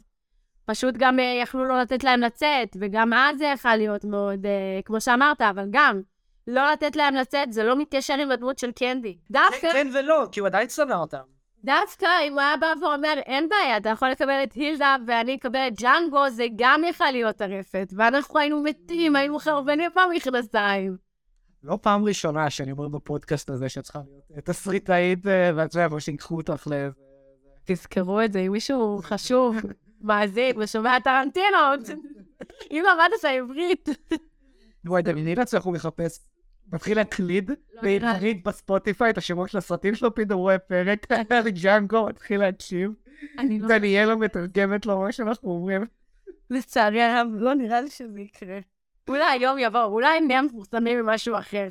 פשוט גם אה, יכלו לא לתת להם לצאת, וגם אז זה יכול להיות מאוד, אה, כמו שאמרת, אבל גם, לא לתת להם לצאת, זה לא מתיישר עם הדמות של קנדי. דווקא... כן, כן ולא, כי הוא עדיין שנא אותם. דווקא אם הוא היה בא ואומר, אין בעיה, אתה יכול לקבל את הילדה ואני אקבל את ג'אנגו, זה גם יכול להיות טרפת. ואנחנו היינו מתים, היינו חרבנים במכנסיים. לא פעם ראשונה שאני אומר בפודקאסט הזה שאת צריכה להיות תסריטאית, אה, ואת יודעת, או שיקחו אותך ל... תזכרו את זה, אם מישהו חשוב, מאזין ושומע טרנטינות, אם למדת עברית. וואי, דמייני לעצמך הוא מחפש מתחיל להקליד, לא. בעברית בספוטיפיי את השמות של הסרטים שלו, פתאום רואה פרק, ג'אנגו מתחיל להקשיב, לא... דניאלה מתרגמת לו מה שאנחנו אומרים. לצערי הרב, לא נראה לי שזה יקרה. אולי היום יבוא, אולי נהיה מפורסמים ממשהו אחר.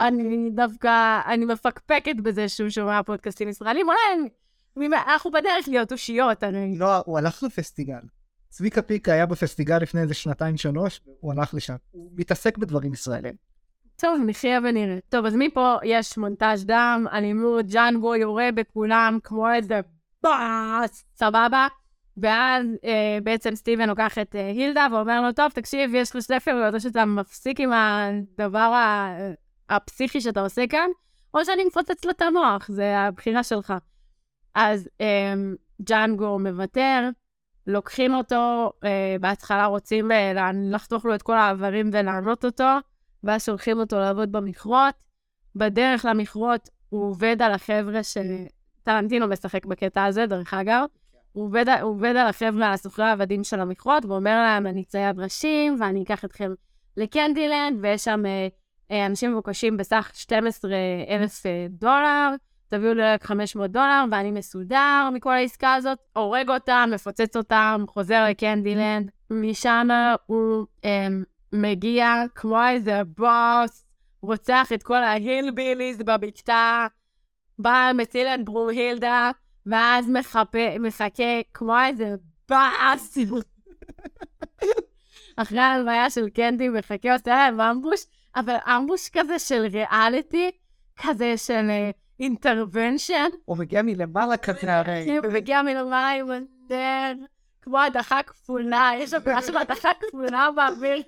אני דווקא, אני מפקפקת בזה שהוא שומע פודקאסטים ישראלים, אולי אני- אנחנו בדרך להיות אושיות, אני... לא, הוא הלך לפסטיגל. צביקה פיקה היה בפסטיגל לפני איזה שנתיים שלוש, הוא הלך לשם. הוא מתעסק בדברים ישראלים. טוב, נחיה ונראה. טוב, אז מפה יש מונטאז' דם, אלימות, ג'אנגו יורה בכולם כמו איזה באס, סבבה? ואז אה, בעצם סטיבן לוקח את אה, הילדה ואומר לו, טוב, תקשיב, יש לך שתי אפשרויות, או שאתה מפסיק עם הדבר ה- הפסיכי שאתה עושה כאן, או שאני מפוצץ לו את המוח, זה הבחירה שלך. אז אה, ג'אנגו מוותר, לוקחים אותו, אה, בהתחלה רוצים אה, לחתוך לו את כל האיברים ולענות אותו, ואז שולחים אותו לעבוד במכרות. בדרך למכרות הוא עובד על החבר'ה ש... טרנטינו משחק בקטע הזה, דרך אגב. הוא עובד, הוא עובד על החבר'ה, על הסוחרי העבדים של המכרות, ואומר להם, אני צייד ראשים, ואני אקח אתכם לקנדילנד, ויש שם אה, אה, אנשים מבוקשים בסך 12 אלף אה, דולר, תביאו לי רק 500 דולר, ואני מסודר מכל העסקה הזאת, הורג אותם, מפוצץ אותם, חוזר לקנדילנד. משם הוא אה, מגיע כמו איזה בוס, רוצח את כל ההילביליז בבקתה, בא, מציל את ברומהילדה, ואז מחפה, מחכה כמו איזה באס. אחרי ההלוויה של קנדי, מחכה, עושה להם אמבוש, אבל אמבוש כזה של ריאליטי, כזה של אינטרוונשן. הוא מגיע מלמעלה כזה הרי. כן, ומגיע מלמעלה עם הנר, כמו הדחה כפולה, יש הדחה של הדחה כפולה באוויר.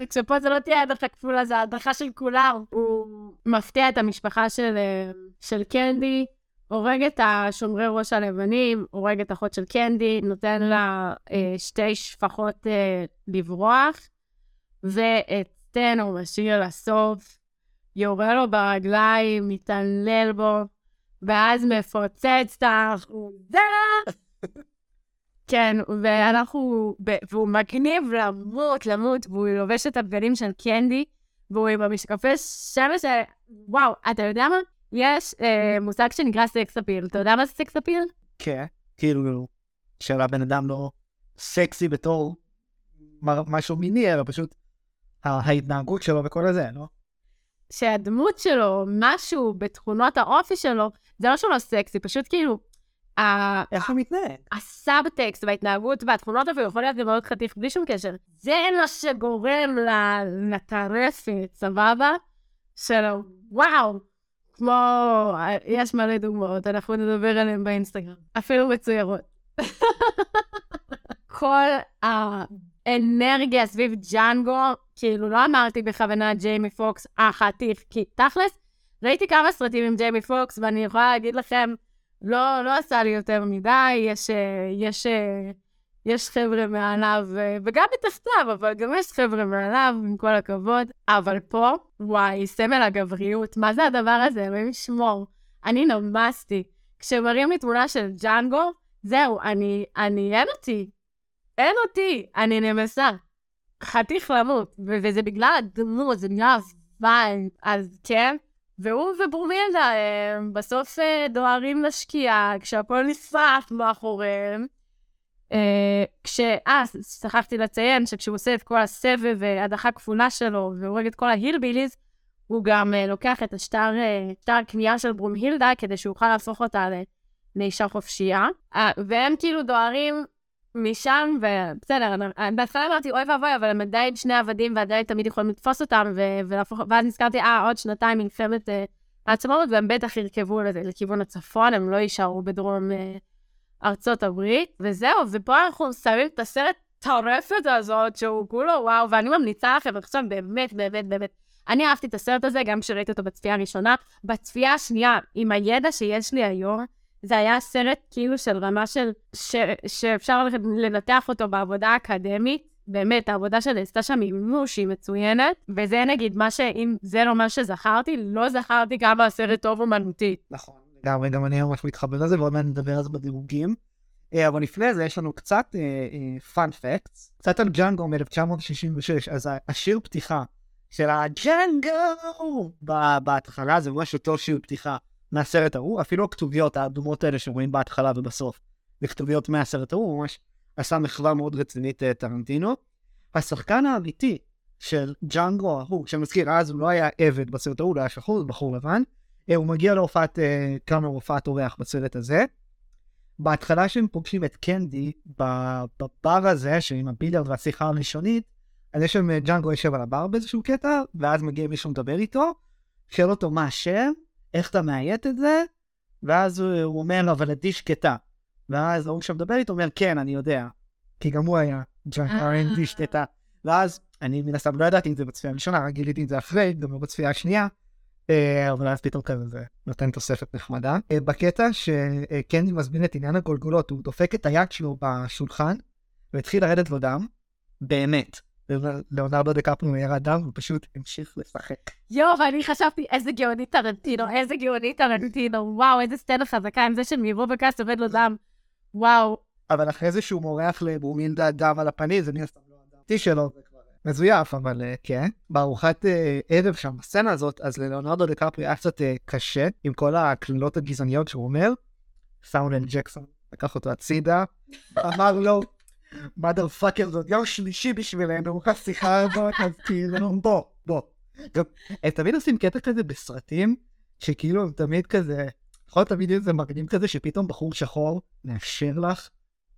וכשפה זה לא תהיה הדחה כפולה, זה הדחה של כולם. הוא מפתיע את המשפחה של, אה, של קנדי, הורג את השומרי ראש הלבנים, הורג את אחות של קנדי, נותן לה אה, שתי שפחות אה, לברוח, ואת סטן הוא משאיר לסוף, יורה לו ברגליים, מתעלל בו, ואז מפוצץ את האחוזה. <laughs> כן, ואנחנו, והוא מגניב למות, למות, והוא לובש את הבגדים של קנדי, והוא עם המשקפי שמש, וואו, אתה יודע מה? יש אה, מושג שנקרא סקס אפיל. אתה יודע מה זה סקס אפיל? כן. כאילו, שהבן אדם לא סקסי בתור משהו מיני, אלא פשוט ההתנהגות שלו וכל הזה, לא? שהדמות שלו, משהו בתכונות האופי שלו, זה לא שהוא לא סקסי, פשוט כאילו, ה- איך הוא מתנהג? הסאבטקסט וההתנהגות והתכונות אפילו יכול להיות גם מאוד חתיך בלי שום קשר. זה מה שגורם לטרפת, סבבה? של וואו, כמו, יש מלא דוגמאות, אנחנו נדבר עליהן באינסטגרם, אפילו מצוירות. <laughs> כל האנרגיה סביב ג'אנגו, כאילו לא אמרתי בכוונה ג'יימי פוקס, חתיך, כי תכלס, ראיתי כמה סרטים עם ג'יימי פוקס, ואני יכולה להגיד לכם, לא, לא עשה לי יותר מדי, יש, אה, יש, אה, יש חבר'ה מעליו, אה, וגם מתחתיו, אבל גם יש חבר'ה מעליו, עם כל הכבוד. אבל פה, וואי, סמל הגבריות, מה זה הדבר הזה? אלוהים ישמור. אני נמסתי. כשמראים לי תמונה של ג'אנגו, זהו, אני, אני, אין אותי. אין אותי, אני נמסה. חתיך למות, ו- וזה בגלל הדמות, זה בגלל ה-vibe, אז כן. והוא וברומילדה אה, בסוף אה, דוהרים לשקיעה, כשהכל נשרף מאחוריהם. אה, כש... אה, שכחתי לציין שכשהוא עושה את כל הסבב והדחה כפולה שלו והורג את כל ה-hillbillies, הוא גם לוקח את השטר, אה, שטר קנייה של ברומהילדה כדי שהוא יוכל להפוך אותה לאישה חופשייה. והם כאילו דוהרים משם, ובסדר, בהתחלה אמרתי, אוי ואבוי, אבל הם עדיין שני עבדים ועדיין תמיד יכולים לתפוס אותם, ולהפוך, ואז נזכרתי, אה, עוד שנתיים מלחמת אה, העצמאות, והם בטח ירכבו לכיוון הצפון, הם לא יישארו בדרום אה, ארצות הברית, וזהו, ופה אנחנו שמים את הסרט טרפת הזאת, שהוא כולו וואו, ואני ממליצה לכם עכשיו באמת, באמת, באמת. אני אהבתי את הסרט הזה גם כשראיתי אותו בצפייה הראשונה. בצפייה השנייה, עם הידע שיש לי היום, זה היה סרט כאילו של רמה של... ש, שאפשר לנתח אותו בעבודה האקדמית. באמת, העבודה שנעשתה שם היא מימוש, היא מצוינת. וזה נגיד מה שאם זה לא מה שזכרתי, לא זכרתי כמה הסרט טוב אומנותית. נכון. לגמרי, גם אני ממש מתחבר לזה, ועוד מעט נדבר על זה בדירוגים. אה, אבל לפני זה יש לנו קצת פאנ פקטס, קצת על ג'אנגו מ-1966, אז השיר פתיחה של הג'נגו ב- בהתחלה, זה ממש אותו שיר פתיחה מהסרט ההוא, אפילו הכתוביות האדומות האלה שרואים בהתחלה ובסוף, זה כתוביות מהסרט ההוא, הוא ממש עשה מחווה מאוד רצינית אה, טרנטינו. השחקן האמיתי של ג'אנגו ההוא, שמזכיר, אז הוא לא היה עבד בסרט ההוא, הוא היה שחור, הוא בחור לבן, אה, הוא מגיע להופעת, אה, כמה הופעת אורח בסרט הזה. בהתחלה שהם פוגשים את קנדי בבר הזה, שעם הביליארד והשיחה הראשונית, אז יש שם ג'אנגו יושב על הבר באיזשהו קטע, ואז מגיע מישהו לדבר איתו, שואל אותו מה השם, איך אתה מאיית את זה, ואז הוא, אומר לו, אבל עדי שקטה. ואז ההוא שמדבר איתו אומר, כן, אני יודע. כי גם הוא היה ג'אנגו אה. שקטה. ואז, אני מן הסתם לא ידעתי את זה בצפייה הראשונה, רק גיליתי את זה אחרי, גם לא בצפייה השנייה. אה, אבל אז פתאום כזה זה נותן תוספת נחמדה. אה, בקטע שקנדי מזמין את עניין הגולגולות, הוא דופק את היד שלו בשולחן, והתחיל לרדת לו דם, באמת. ליאונרדו דקפנו ירד דם, הוא פשוט המשיך לשחק. יואו, ואני חשבתי, איזה גאוני טרנטינו, <laughs> איזה גאוני טרנטינו, וואו, איזה סצנה חזקה עם זה שמרו בקאסט עובד לו דם. וואו, אבל אחרי זה שהוא מורח לברומילדה דם על הפנים, זה מן הסתם לא הדם שלו, מזויף, אבל אה, כן. בארוחת אה, ערב שם, בסצנה הזאת, אז ללאונרדו דקפרי היה קצת אה, קשה, עם כל הקללות הגזעניות שהוא אומר. סאונד ג'קסון לקח אותו הצידה, אמר לו, מאדר פאקר זאת יום שלישי בשבילנו, השיחה הזאת, אז כאילו, בוא, בוא. גם, הם תמיד עושים קטע כזה בסרטים, שכאילו הם תמיד כזה, יכול להיות תמיד איזה מרגיעים כזה, שפתאום בחור שחור מאפשר לך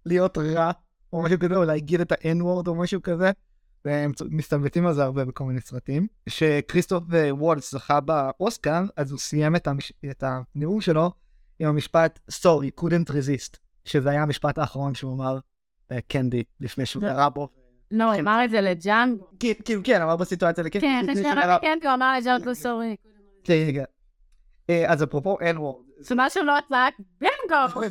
להיות רע, או משהו כזה, או להגיד את ה-N-word או משהו כזה. והם מסתלבטים על זה הרבה בכל מיני סרטים. כשכריסטוף וולס זכה באוסקר, אז הוא סיים את, המש... את הנאום שלו עם המשפט Sorry, couldn't resist, שזה היה המשפט האחרון שהוא אמר לקנדי לפני שהוא ירה בו. לא, הוא אמר את זה לג'אנגו. כאילו, כאילו, כן, אמר בסיטואציה לקנדי. כן, אחרי כן, כי הוא אמר לג'אנגו sorry. כן, כן. אה, אז אפרופו N-word, זה מישהו לא צעק, בינגו!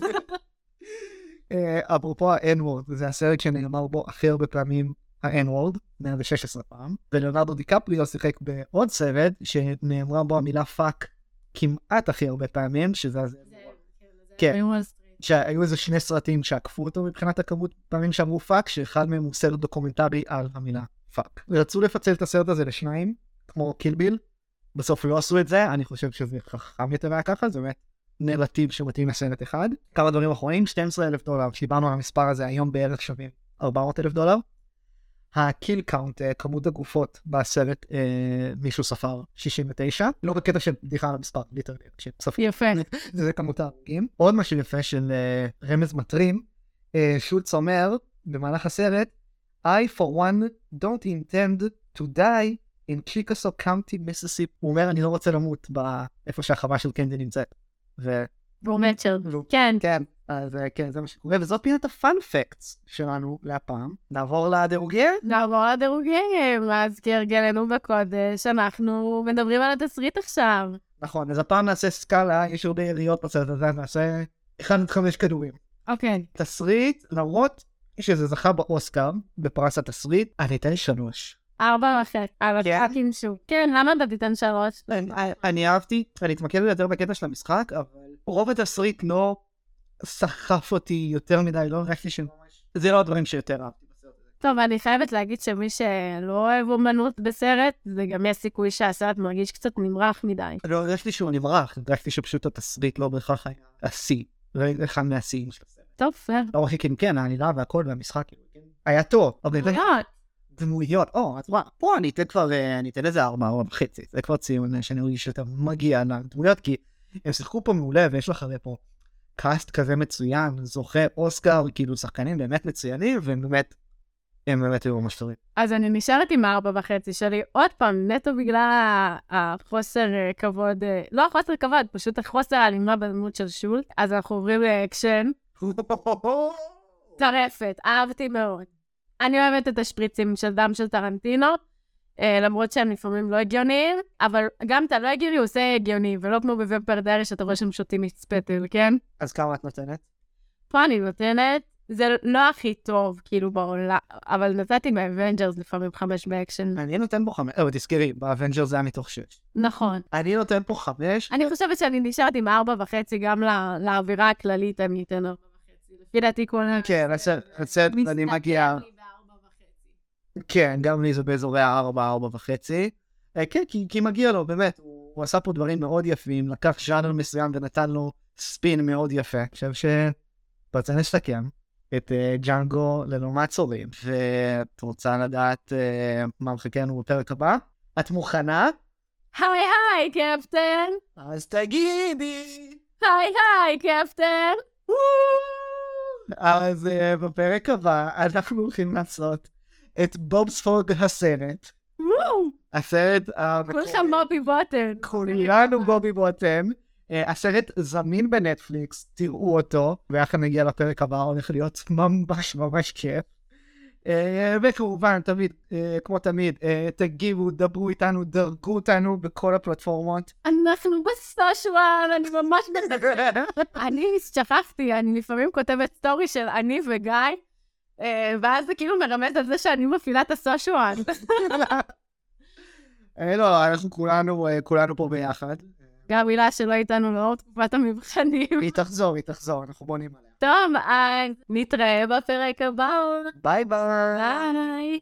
אה, אפרופו ה-N-word, זה הסרט שנאמר בו הכי הרבה פעמים ה-N-word, 116 פעם, ולאונרדו דיקפריו שיחק בעוד סרט שנאמרה בו המילה fuck כמעט הכי הרבה פעמים, שזה. כן. שהיו איזה שני סרטים שעקפו אותו מבחינת הכמות פעמים שאמרו fuck, שאחד מהם הוא סרט דוקומנטרי על המילה fuck. ורצו לפצל את הסרט הזה לשניים, כמו קיל ביל, בסוף לא עשו את זה, אני חושב שזה חכם יותר היה ככה, זה באמת נרטיב שמתאים לסרט אחד. כמה דברים אחרונים, 12 אלף דולר, כשדיברנו על המספר הזה, היום בערך שווים 400 אלף דולר. ה kill count, אה, כמות הגופות בסרט, אה, מישהו ספר 69, לא בקטע של בדיחה על המספר, ליטרלי, שספר יפה. <laughs> זה כמות ההרוגים. עוד משהו יפה של uh, רמז מטרים, uh, שולץ אומר במהלך הסרט, I for one don't intend to die in Chickasaw County, Mississippi. הוא אומר, אני לא רוצה למות באיפה שהחווה של קנדי נמצאת. ו... והוא- כן. כן, אז אה, כן, זה מה שקורה, וזאת פינת הפאנפקטס שלנו להפעם. נעבור לדירוגים? נעבור לדירוגים, אז כהרגלנו בקודש, אנחנו מדברים על התסריט עכשיו. נכון, אז הפעם נעשה סקאלה, יש הרבה יריות בסרט הזה, נעשה 1 עד 5 כדורים. אוקיי. תסריט, למרות שזה זכה באוסקר, בפרס התסריט, אני אתן שלוש. ארבע וחצי. על כן? הפאקים שוב. כן, למה אתה תיתן שלוש? אני- אני אהבתי, אני אתמקד יותר בקטע של המשחק, אבל רוב התסריט לא סחף אותי יותר מדי, לא הרגשתי שממש... זה לא הדברים שיותר אהבתי. טוב, אני חייבת להגיד שמי שלא אוהב אומנות בסרט, זה גם יש סיכוי שהסרט מרגיש קצת נמרח מדי. לא הרגשתי שהוא נברח, הרגשתי שפשוט התסריט לא בהכרח היה השיא, לא אחד מהשיאים של הסרט. טוב, פייר. לא רק שכן, כן, העלילה והכל והמשחק כן, היה טוב, אבל זה דמויות. דמויות, או, אז וואו, פה אני אתן כבר, אה, אני אתן איזה ארבע, ארבע וחצי, זה כבר ציון שאני מרגיש יותר מגיע לדמויות, כי הם שיחקו פה מעולה, ויש לך הרי פה cast כזה מצוין, זוכה אוסקר, כאילו שחקנים באמת מצוינים, והם באמת, הם באמת היו ממש טובים. אז אני נשארת עם הארבע וחצי שלי, עוד פעם, נטו בגלל החוסר אה, כבוד, אה, לא החוסר כבוד, פשוט החוסר האלימה בדמות של שולץ. אז אנחנו עוברים לאקשן. <laughs> טרפת, אהבתי מאוד. אני אוהבת את השפריצים של דם של טרנטינו, למרות שהם לפעמים לא הגיוניים, אבל גם את הלא הגיוני הוא עושה הגיוני, ולא כמו ב Vampire Diaries שאתה רואה שהם שותים מספטל, כן? אז כמה את נותנת? פה אני נותנת, זה לא הכי טוב, כאילו, בעולם, אבל נתתי באבנג'רס לפעמים חמש באקשן. אני נותן פה חמש, אבל תזכרי, באבנג'ר זה היה מתוך שש. נכון. אני נותן פה חמש, אני חושבת שאני נשארת עם ארבע וחצי, גם לא- לאווירה הכללית אני אתן ארבע וחצי. לפי דעתי כל. כן, הסרט, אני מגיע. כן, גם לי זה באזורי הארבע, ארבע וחצי. אה, כן, כי, כי מגיע לו, באמת. הוא, הוא עשה פה דברים מאוד יפים, לקח ז'אנר מסוים ונתן לו ספין מאוד יפה. אני חושב שרוצה לסכם את uh, ג'אנגו ללא מעצורים, ואת רוצה לדעת uh, מה מחכה לנו בפרק הבא? את מוכנה? היי היי, קפטן! אז תגידי. היי היי, קפטן! אז uh, בפרק הבא אנחנו הולכים לעשות את בובספוג הסרט. וואו! הסרט כולכם בובי בוטן. כולנו בובי בוטם. אה, הסרט זמין בנטפליקס, תראו אותו, ויחד נגיע לפרק הבא, הולך להיות ממש ממש כיף. אה, וכמובן, תמיד, אה, כמו תמיד, תגיבו, דברו איתנו, דרגו אותנו בכל הפלטפורמות. אנחנו בסושואל, אני ממש... <laughs> אני שכחתי, אני לפעמים כותבת סטורי של אני וגיא, ואז זה כאילו מרמז על זה שאני מפעילה את הסושואל. <laughs> לא, אנחנו כולנו, כולנו פה ביחד. גם מילה שלא איתנו לאור תקופת המבחנים. היא תחזור, היא תחזור, אנחנו בונים עליה. טוב, אז נתראה בפרק הבא. ביי ביי. ביי.